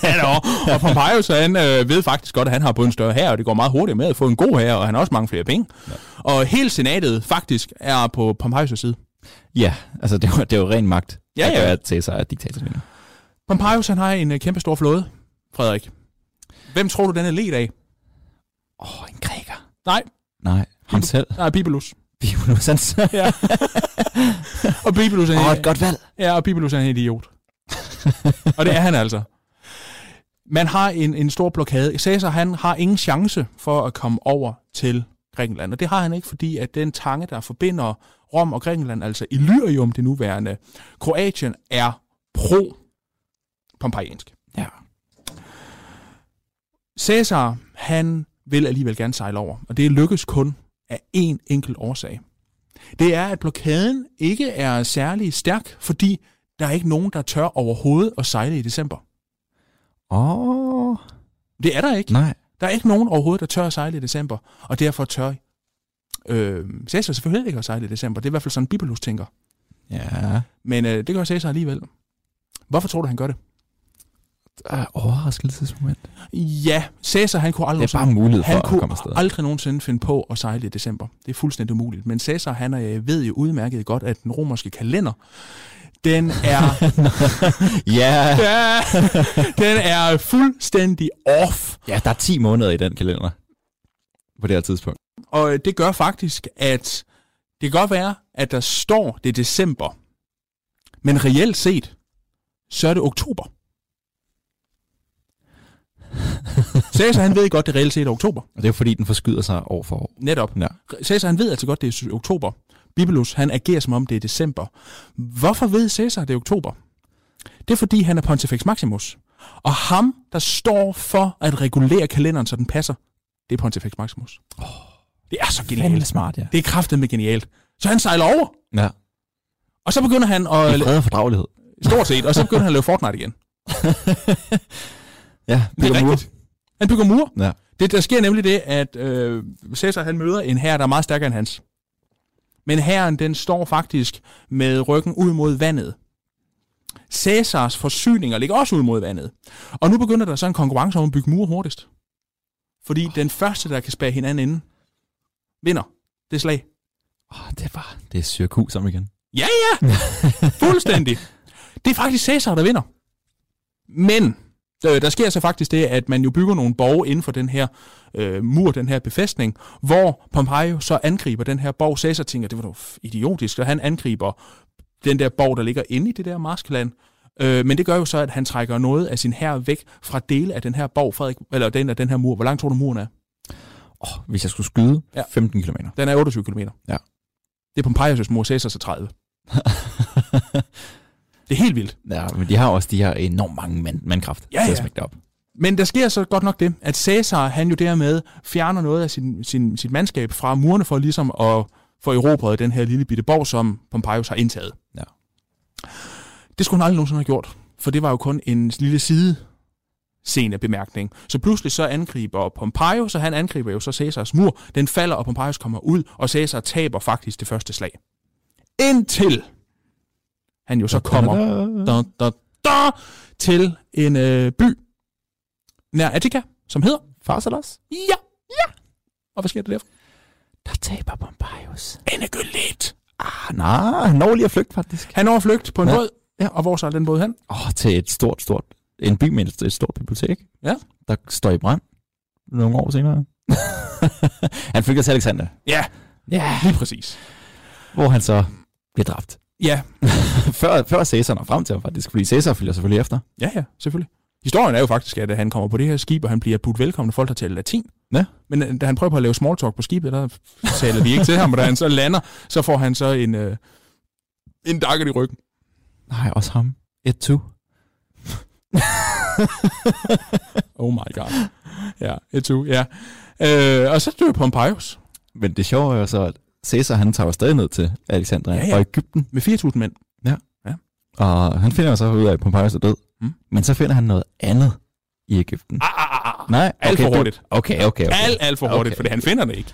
han er over. Og Pompeius, han øh, ved faktisk godt, at han har både en større her, og det går meget hurtigt med at få en god her, og han har også mange flere penge. Ja. Og hele senatet faktisk er på Pompeius' side. Ja, altså det var, det var ren magt, Ja, ja. at Caesar er diktator. lige nu. Pompeius, han har en øh, kæmpe stor flåde, Frederik. Hvem tror du, den er ledt af? Åh, oh, en græker. Nej, Nej, ham selv. nej, Bibelus. Bibelus, han selv. Ja. og Bibelus er, Åh, oh, et godt valg. ja, og Bibelus er en idiot. og det er han altså. Man har en, en stor blokade. Caesar, han har ingen chance for at komme over til Grækenland. Og det har han ikke, fordi at den tange, der forbinder Rom og Grækenland, altså Illyrium, det nuværende Kroatien, er pro-pompeiansk. Ja. Caesar, han vil alligevel gerne sejle over, og det lykkes kun af én enkelt årsag. Det er, at blokaden ikke er særlig stærk, fordi der er ikke nogen, der tør overhovedet at sejle i december. Åh, oh, Det er der ikke. nej. Der er ikke nogen overhovedet, der tør at sejle i december, og derfor tør øh, Caesar selvfølgelig ikke at sejle i december. Det er i hvert fald sådan, Bibelus tænker. Ja. Men øh, det gør Caesar alligevel. Hvorfor tror du, han gør det? Uh, overraskelsesmoment. Ja, Caesar han kunne aldrig Det er bare mulighed for han at kunne komme afsted. aldrig nogensinde finde på at sejle i december. Det er fuldstændig umuligt. Men Caesar, han øh, ved jo udmærket godt, at den romerske kalender, den er, Ja. ja, den er fuldstændig off. ja, der er 10 måneder i den kalender. På det her tidspunkt. Og øh, det gør faktisk, at det kan godt være, at der står det er december, men reelt set, så er det oktober. Caesar, han ved godt, det reelt set er oktober. Og det er jo fordi, den forskyder sig år for år. Netop. Ja. Caesar, han ved altså godt, det er oktober. Bibelus, han agerer som om det er december. Hvorfor ved Caesar, det er oktober? Det er fordi, han er Pontifex Maximus. Og ham, der står for at regulere kalenderen, så den passer, det er Pontifex Maximus. Oh, det er så genialt. smart, ja. Det er kraftet med genialt. Så han sejler over, Ja. og så begynder han at... fred og fordragelighed. Stort set, og så begynder han at lave Fortnite igen. Ja, Det er bygger mur. rigtigt. Han bygger mur. Ja. Det, der sker nemlig det, at øh, Caesar han møder en her, der er meget stærkere end hans. Men herren, den står faktisk med ryggen ud mod vandet. Caesars forsyninger ligger også ud mod vandet. Og nu begynder der så en konkurrence om at bygge mure hurtigst. Fordi den første, der kan spære hinanden inden, vinder det slag. Oh, det er bare, det er syrkus om igen. Ja, ja! Fuldstændig. Det er faktisk Caesar, der vinder. Men øh, der sker så faktisk det, at man jo bygger nogle borge inden for den her øh, mur, den her befæstning, hvor Pompeo så angriber den her borg. Caesar tænker, det var da idiotisk, og han angriber den der borg, der ligger inde i det der marskland. Øh, men det gør jo så, at han trækker noget af sin hær væk fra dele af den her borg, Frederik, eller den af den her mur. Hvor langt tror du, muren er? Oh, hvis jeg skulle skyde, Ja. ja. 15 km. Den er 28 km. Ja. Det er Pompeius' mur, Caesar så 30. Det er helt vildt. ja, men de har også de her enormt mange mand, mandkraft Ja, til at smække det op. Men der sker så godt nok det, at Caesar, han jo dermed fjerner noget af sin, sin, sit mandskab fra murene for ligesom at få erobret den her lille bitte borg, som Pompeius har indtaget. Ja. Det skulle han aldrig nogensinde have gjort, for det var jo kun en lille side scene bemærkning. Så pludselig så angriber Pompeius, så han angriber jo så Caesars mur. Den falder, og Pompeius kommer ud, og Caesar taber faktisk det første slag. Indtil han jo så kommer da, da, da, til en øh, by nær Attica, som hedder Farsalas? Ja, ja. Og hvad sker der derfra? Der taber Pompeius. Endegyldigt. Ah, nej, han når lige at flygte faktisk. Han når flygt på en Ja. båd. Ja. Og hvor så er den båd hen? Åh, oh, til et stort, stort, en by med et, et stort bibliotek. Ja. Der står i brand nogle år senere. han flygter til Alexander. Ja, Ja. lige præcis. Hvor han så bliver dræbt. Ja, før, før Caesar når frem til ham faktisk, fordi Caesar følger selvfølgelig efter. ja, ja, selvfølgelig. Historien er jo faktisk, at han kommer på det her skib, og han bliver budt velkommen, når folk har talt latin. Ja. Men øh, da han prøver på at lave small talk på skibet, der taler de ikke til ham, og da han så lander, så får han så en, øh, en dakker i ryggen. Nej, også ham. Et to. Oh my god. Ja, et to, ja. Øh, og så dør Pompeius Men det sjove er jo så, at Caesar han tager stadig ned til Alexandria Ja, ja. og Ægypten, med 4.000 mænd. og han finder så ud af, at Pompeius er død. Mm. Men så finder han noget andet i Ægypten. Ah, ah, ah, ah. Nej, Alt for du- hurtigt. Okay, okay, okay. Alt, alt for hurtigt, Okay. fordi han finder det ikke.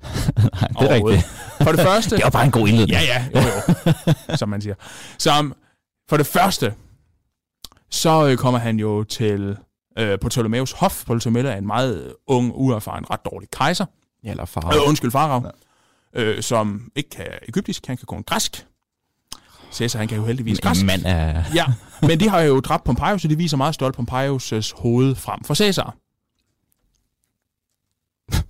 Nej, det er rigtigt. For det første... Det var bare en god indledning. Ja, ja, jo, jo, som man siger. Som, for det første, så øh, kommer han jo til øh, på Ptolemæus hof. Ptolemæus er en meget ung, uerfaren, ret dårlig kejser. Ja, eller far. Øh, undskyld, farao. Øh, som ikke kan egyptisk, han kan kun græsk. Caesar, han kan jo heldigvis græsk. En mand er... Ja, men de har jo dræbt Pompeius, så de viser meget stolt Pompeius' hoved frem for Caesar.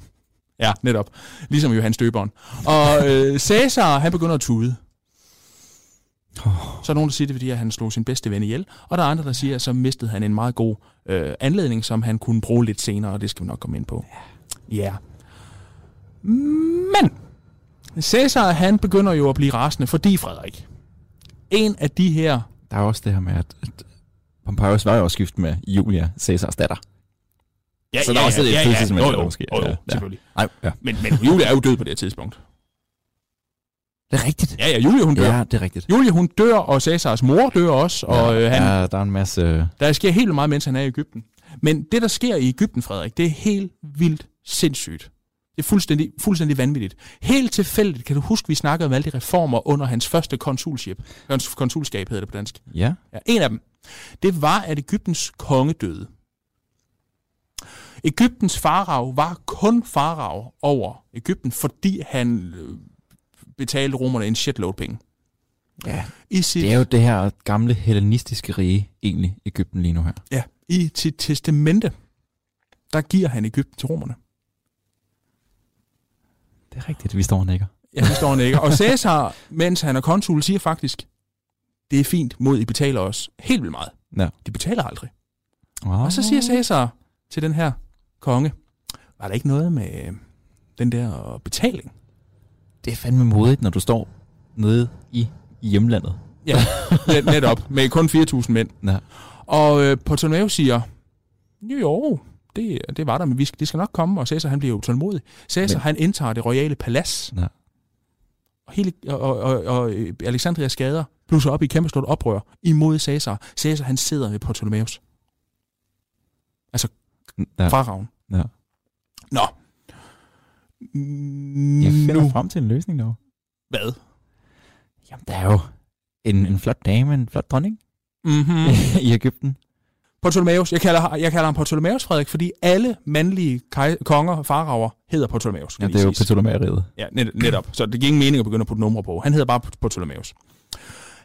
Ja, netop. Ligesom Johannes Døberen. Og øh, Cæsar, han begynder at tude. Så er nogen, der siger, det fordi at han slog sin bedste ven ihjel. Og der er andre, der siger, at så mistede han en meget god øh, anledning, som han kunne bruge lidt senere, og det skal vi nok komme ind på. Ja. Yeah. Men Cæsar, han begynder jo at blive rasende, fordi Frederik, en af de her... Der er også det her med, at, Pompeius var jo også gift med Julia, Caesars datter. Ja, Så der er også lidt følelsesmæssigt, jo, jo, måske. Jo, jo, Ja, ja. selvfølgelig. Nej, ja. Men, men Julia er jo død på det her tidspunkt. Det er rigtigt. Ja, ja, Julia hun dør. Ja, det er rigtigt. Julia hun dør, og Cæsars mor dør også, og øh, han, ja, der er en masse... Der sker helt meget, mens han er i Ægypten. Men det, der sker i Ægypten, Frederik, det er helt vildt sindssygt. Det er fuldstændig, fuldstændig vanvittigt. Helt tilfældigt, kan du huske, vi snakkede om alle de reformer under hans første konsulskab. Hans konsulskab hedder det på dansk. Ja, Ja, en af dem, det var, at Ægyptens konge døde. Ægyptens farag var kun farag over Ægypten, fordi han øh, betalte romerne en shitload penge. Ja. I sit, det er jo det her gamle hellenistiske rige, egentlig, Ægypten lige nu her. ja, i sit testamente, der giver han Ægypten til romerne. Det er rigtigt, vi står og nikker. Ja, det står han ikke. Og Cæsar, mens han er konsul, siger faktisk, det er fint mod, I betaler os helt vildt meget. Ja. De betaler aldrig. Oh. Og så siger Cæsar til den her konge, var der ikke noget med øh, den der betaling? Det er fandme modigt, når du står nede i, hjemlandet. Ja, net, netop, med kun 4.000 mænd. Ja. Og øh, Ptolemæus siger, jo, jo, det, det var der, men vi skal, de skal nok komme, og Cæsar han bliver jo tålmodig. Cæsar Men- han indtager det royale palads, Ja. og, hele, og, og, og, og øh, Alexandrias gader blusser op i kæmpe stort oprør imod Cæsar. Cæsar han sidder ved Ptolemæus. Altså Ja. farragen. Ja. Nå. Jeg finder Nu. frem til en løsning dog. Hvad? Jamen, der er jo en, en flot dame, en flot dronning Mm-hmm. i Ægypten. Ptolemæus. Jeg kalder, jeg kalder ham Ptolemæus, Frederik, fordi alle mandlige kaj, konger og faraver hedder Ptolemæus. Ja, det er jo. Ptolemæeriet. Ja, net, netop. Så det giver ingen mening at begynde at putte numre på. Han hedder bare Ptolemæus.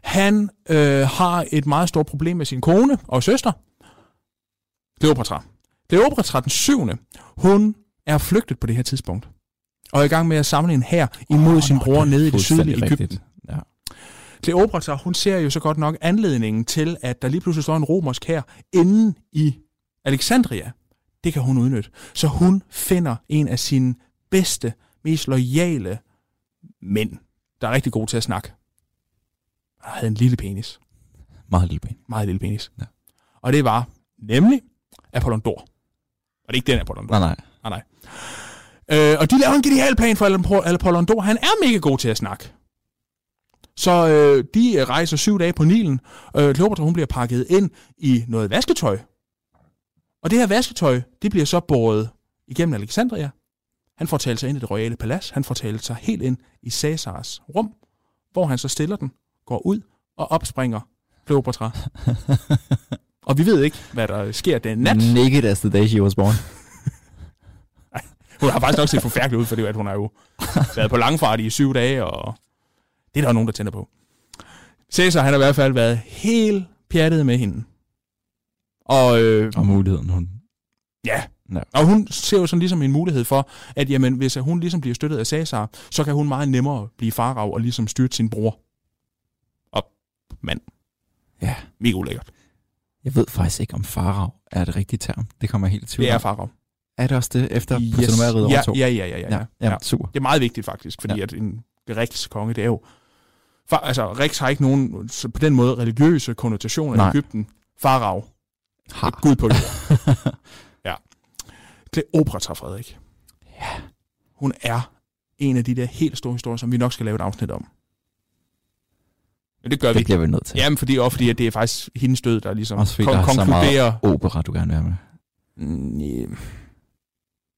Han øh, har et meget stort problem med sin kone og søster, Kleopatra. Kleopatra den syvende, hun er flygtet på det her tidspunkt, og er i gang med at samle en hær imod oh, sin bror nede i det sydlige Ægypten. Ja. Kleopatra, hun ser jo så godt nok anledningen til, at der lige pludselig står en romersk hær inde i Alexandria. Det kan hun udnytte. Så hun finder en af sine bedste, mest loyale mænd, der er rigtig god til at snakke. Han havde en lille penis. Meget lille ben. Meget lille penis. Ja. Og det var nemlig Apollondor. Og det er ikke den Apollondor. Nej, nej. Nej, nej. Øh, og de laver en genial plan for Apoll- Apollondor. Han er mega god til at snakke. Så øh, de øh, rejser syv dage på Nilen. Øh, Kleopatra hun bliver pakket ind i noget vasketøj. Og det her vasketøj, det bliver så båret igennem Alexandria. Han får talt sig ind i det royale palads. Han får talt sig helt ind i Cæsars rum, hvor han så stiller den, går ud og opspringer Kleopatra. og vi ved ikke, hvad der sker den nat. Naked as the day she was born. Hun har faktisk nok set forfærdelig ud, fordi at hun har jo været på langfart i syv dage, og det er der jo nogen, der tænder på. Cæsar, han har i hvert fald været helt pjattet med hende. Og, øh, Og muligheden, hun... ja. Ja. og hun ser jo sådan ligesom en mulighed for, at jamen, hvis hun ligesom bliver støttet af Cæsar, så kan hun meget nemmere blive farag og ligesom styrte sin bror. Og mand, Ja. mega ulækkert. Jeg ved faktisk ikke, om farag er det rigtige term. Det kommer jeg helt i tvivl Det er om. farag. Er det også det, efter yes. Ptolemæeriet Ja, ja, ja, ja, ja, ja. ja, super. Det er meget vigtigt faktisk, fordi ja. At en Rex konge, det er jo... For, altså, Rex har ikke nogen, så på den måde, religiøse konnotationer Nej. i Ægypten. Farag. Har. Gud på jord. ja. Kleopatra, Frederik. Ja. Hun er en af de der helt store historier, som vi nok skal lave et afsnit om. Men det gør Det vi. bliver vi nødt til. Jamen, fordi, også fordi at det er faktisk hendes død, der ligesom Også fordi der er så konkluderer... Opera, du gerne vil være med. Mm, ja.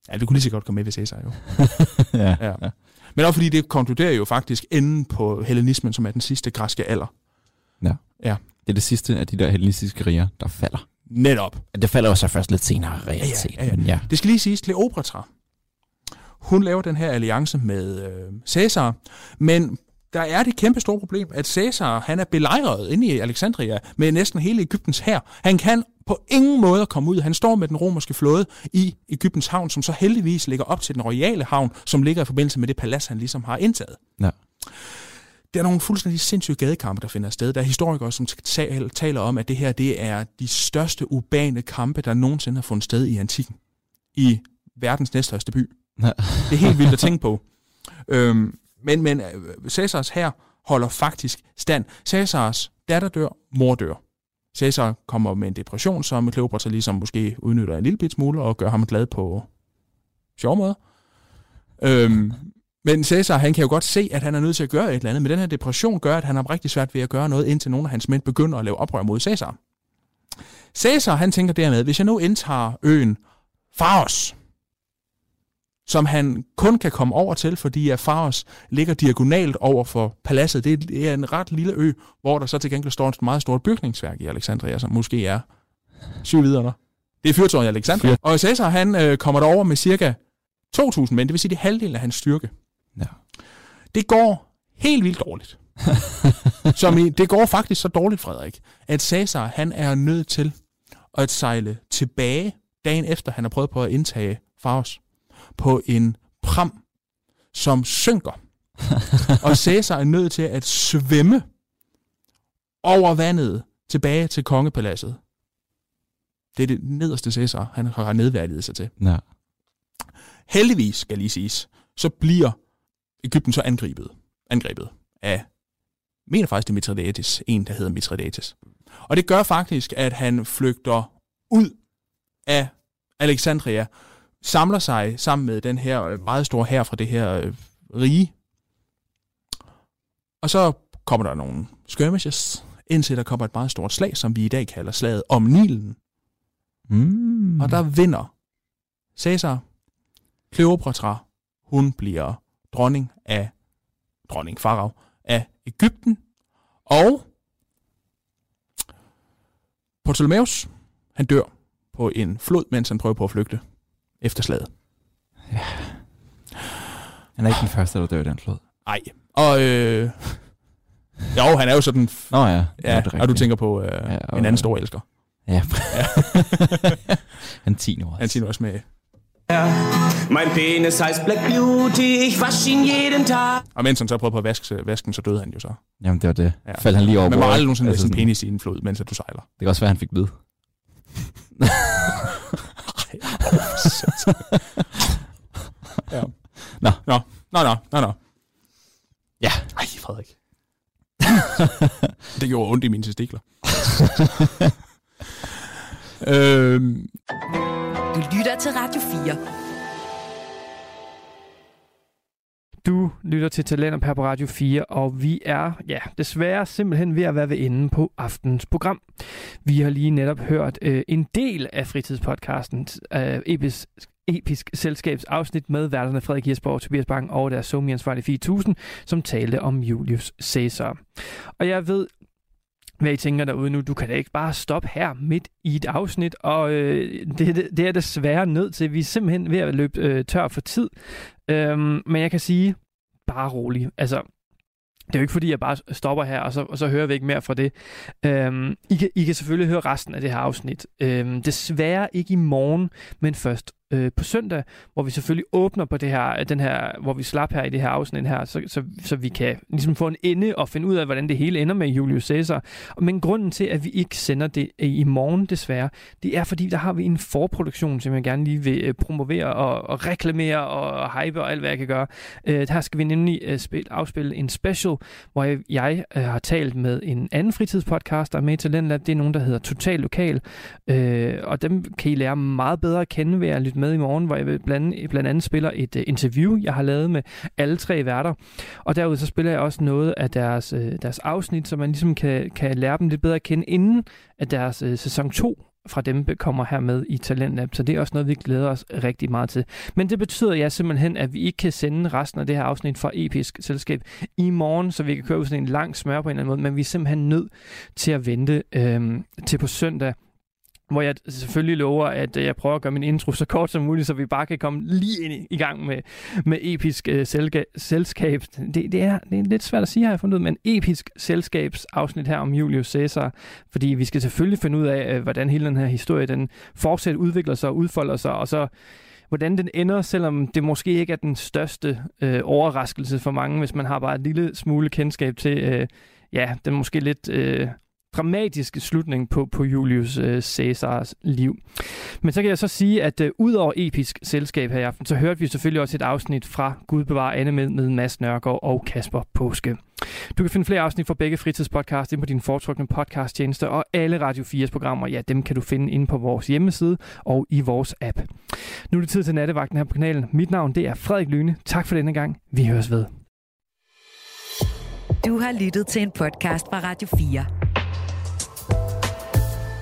ja, vi kunne lige så godt komme med ved Cæsar, jo. ja. Ja. Men også fordi det konkluderer jo faktisk enden på hellenismen, som er den sidste græske alder. Det er det sidste af de der hellenistiske riger, der falder. Netop. Det falder jo så først lidt senere reelt Ja, ja, set. ja, ja. Men ja. Det skal lige siges, Kleopatra, hun laver den her alliance med øh, Caesar, men der er det kæmpe store problem, at Caesar han er belejret inde i Alexandria med næsten hele Ægyptens hær. Han kan på ingen måde komme ud. Han står med den romerske flåde i Ægyptens havn, som så heldigvis ligger op til den royale havn, som ligger i forbindelse med det palads, han ligesom har indtaget. Ja. Der er nogle fuldstændig sindssyge gadekampe, der finder sted. Der er historikere, som ta- taler om, at det her det er de største urbane kampe, der nogensinde har fundet sted i antikken. I verdens næststørste by. Ja. Det er helt vildt at tænke på. Øhm, men, men øh, Cæsars her holder faktisk stand. Cæsars datter dør, mor dør. Cæsar kommer med en depression, som Kleopatra ligesom måske udnytter en lille bit smule og gør ham glad på sjov måde. Øhm, men Cæsar, han kan jo godt se, at han er nødt til at gøre et eller andet, men den her depression gør, at han har rigtig svært ved at gøre noget, indtil nogle af hans mænd begynder at lave oprør mod Cæsar. Cæsar, han tænker dermed, hvis jeg nu indtager øen Faros, som han kun kan komme over til, fordi Faros ligger diagonalt over for paladset. Det er en ret lille ø, hvor der så til gengæld står et meget stort bygningsværk i Alexandria, som måske er syv videre. Det er fyrtårnet i Alexandria. Fyr- Og Caesar, han øh, kommer derover med cirka 2.000 mænd, det vil sige, det halvdelen af hans styrke. Ja. Det går helt vildt dårligt. Som i, det går faktisk så dårligt, Frederik, at Caesar, han er nødt til at sejle tilbage dagen efter, han har prøvet på at indtage Faros på en pram, som synker. og Caesar er nødt til at svømme over vandet tilbage til kongepaladset. Det er det nederste Caesar, han har nedværdiget sig til. Ja. Heldigvis, skal lige siges, så bliver Ægypten så angrebet, angrebet af, mener faktisk det Mithridates, en der hedder Mithridates. Og det gør faktisk, at han flygter ud af Alexandria, samler sig sammen med den her øh, meget store her fra det her øh, rige. Og så kommer der nogle skirmishes, indtil der kommer et meget stort slag, som vi i dag kalder slaget om Nilen. Mm. Og der vinder Caesar. Kleopatra, hun bliver dronning af, dronning Farag af Ægypten. Og Ptolemæus, han dør på en flod, mens han prøver på at flygte efter slaget. Han er ikke den første, der dør i den flod. Nej. Og øh, jo, han er jo sådan... Nå ja, Ja, det er og du tænker på øh, Ja, ja, og- en anden stor elsker. Ja. han er 10 år. Han nu også med... Mein Penis heißt Black Beauty, ich wasch ihn jeden Tag. Og mens han så prøver på at vaske, vasken, så døde han jo så. Jamen, det var det. Ja. Ja. Faldt han lige over Man må aldrig nogensinde altså, sådan- en penis i en flod, mens at du sejler. Det kan også være, han fik bid. Ja. Nå. Nå, nå, nå, nå, nå. Ja. Ej, Frederik. det gjorde ondt i mine testikler. øhm, Du lytter til Radio 4. Du lytter til Talenter på Radio 4, og vi er, ja, desværre simpelthen ved at være ved enden på aftens program. Vi har lige netop hørt øh, en del af fritidspodcasten, øh, episk, episk selskabs afsnit med værterne Frederik Hirsborg og Tobias Bang og deres somi ansvarlige 4000, som talte om Julius Caesar. Og jeg ved, hvad I tænker derude nu. Du kan da ikke bare stoppe her midt i et afsnit, og øh, det, det, det er desværre nødt til. Vi er simpelthen ved at løbe øh, tør for tid. Øhm, men jeg kan sige, bare rolig. Altså, det er jo ikke fordi, jeg bare stopper her, og så, og så hører vi ikke mere fra det. Øhm, I, kan, I kan selvfølgelig høre resten af det her afsnit. Øhm, desværre ikke i morgen, men først øh, på søndag, hvor vi selvfølgelig åbner på det her, den her, hvor vi slap her i det her afsnit her, så, så, så vi kan ligesom få en ende og finde ud af, hvordan det hele ender med Julius Caesar. Men grunden til, at vi ikke sender det øh, i morgen desværre, det er fordi, der har vi en forproduktion, som jeg gerne lige vil øh, promovere og, og reklamere og hype og alt, hvad jeg kan gøre. Øh, her skal vi nemlig øh, spil, afspille en special, hvor jeg, jeg øh, har talt med en anden fritidspodcast, der er med i Talentlab. Det er nogen, der hedder Total Lokal, øh, og dem kan I lære meget bedre at kende ved at lytte med i morgen, hvor jeg vil blandt, blandt andet spiller et øh, interview, jeg har lavet med alle tre værter. Og derudover så spiller jeg også noget af deres, øh, deres afsnit, så man ligesom kan, kan lære dem lidt bedre at kende, inden at deres øh, sæson 2 fra dem kommer her med i Talentlab. Så det er også noget, vi glæder os rigtig meget til. Men det betyder ja simpelthen, at vi ikke kan sende resten af det her afsnit fra Episk Selskab i morgen, så vi kan køre ud sådan en lang smør på en eller anden måde, men vi er simpelthen nødt til at vente øh, til på søndag, hvor jeg selvfølgelig lover, at øh, jeg prøver at gøre min intro så kort som muligt, så vi bare kan komme lige ind i gang med, med episk øh, selga- selskab. Det, det, er, det er lidt svært at sige, har jeg fundet ud, men episk selskabsafsnit her om Julius Caesar, fordi vi skal selvfølgelig finde ud af, øh, hvordan hele den her historie, den fortsat udvikler sig og udfolder sig, og så hvordan den ender, selvom det måske ikke er den største øh, overraskelse for mange, hvis man har bare et lille smule kendskab til, øh, ja, den måske lidt... Øh, dramatiske slutning på, på Julius øh, Caesars liv. Men så kan jeg så sige, at øh, ud over episk selskab her i aften, så hørte vi selvfølgelig også et afsnit fra Gud bevarer Anne med, med Mads Nørgaard og Kasper Påske. Du kan finde flere afsnit fra begge fritidspodcast ind på din foretrukne podcasttjeneste, og alle Radio 4's programmer, ja, dem kan du finde inde på vores hjemmeside og i vores app. Nu er det tid til nattevagten her på kanalen. Mit navn det er Frederik Lyne. Tak for denne gang. Vi høres ved. Du har lyttet til en podcast fra Radio 4.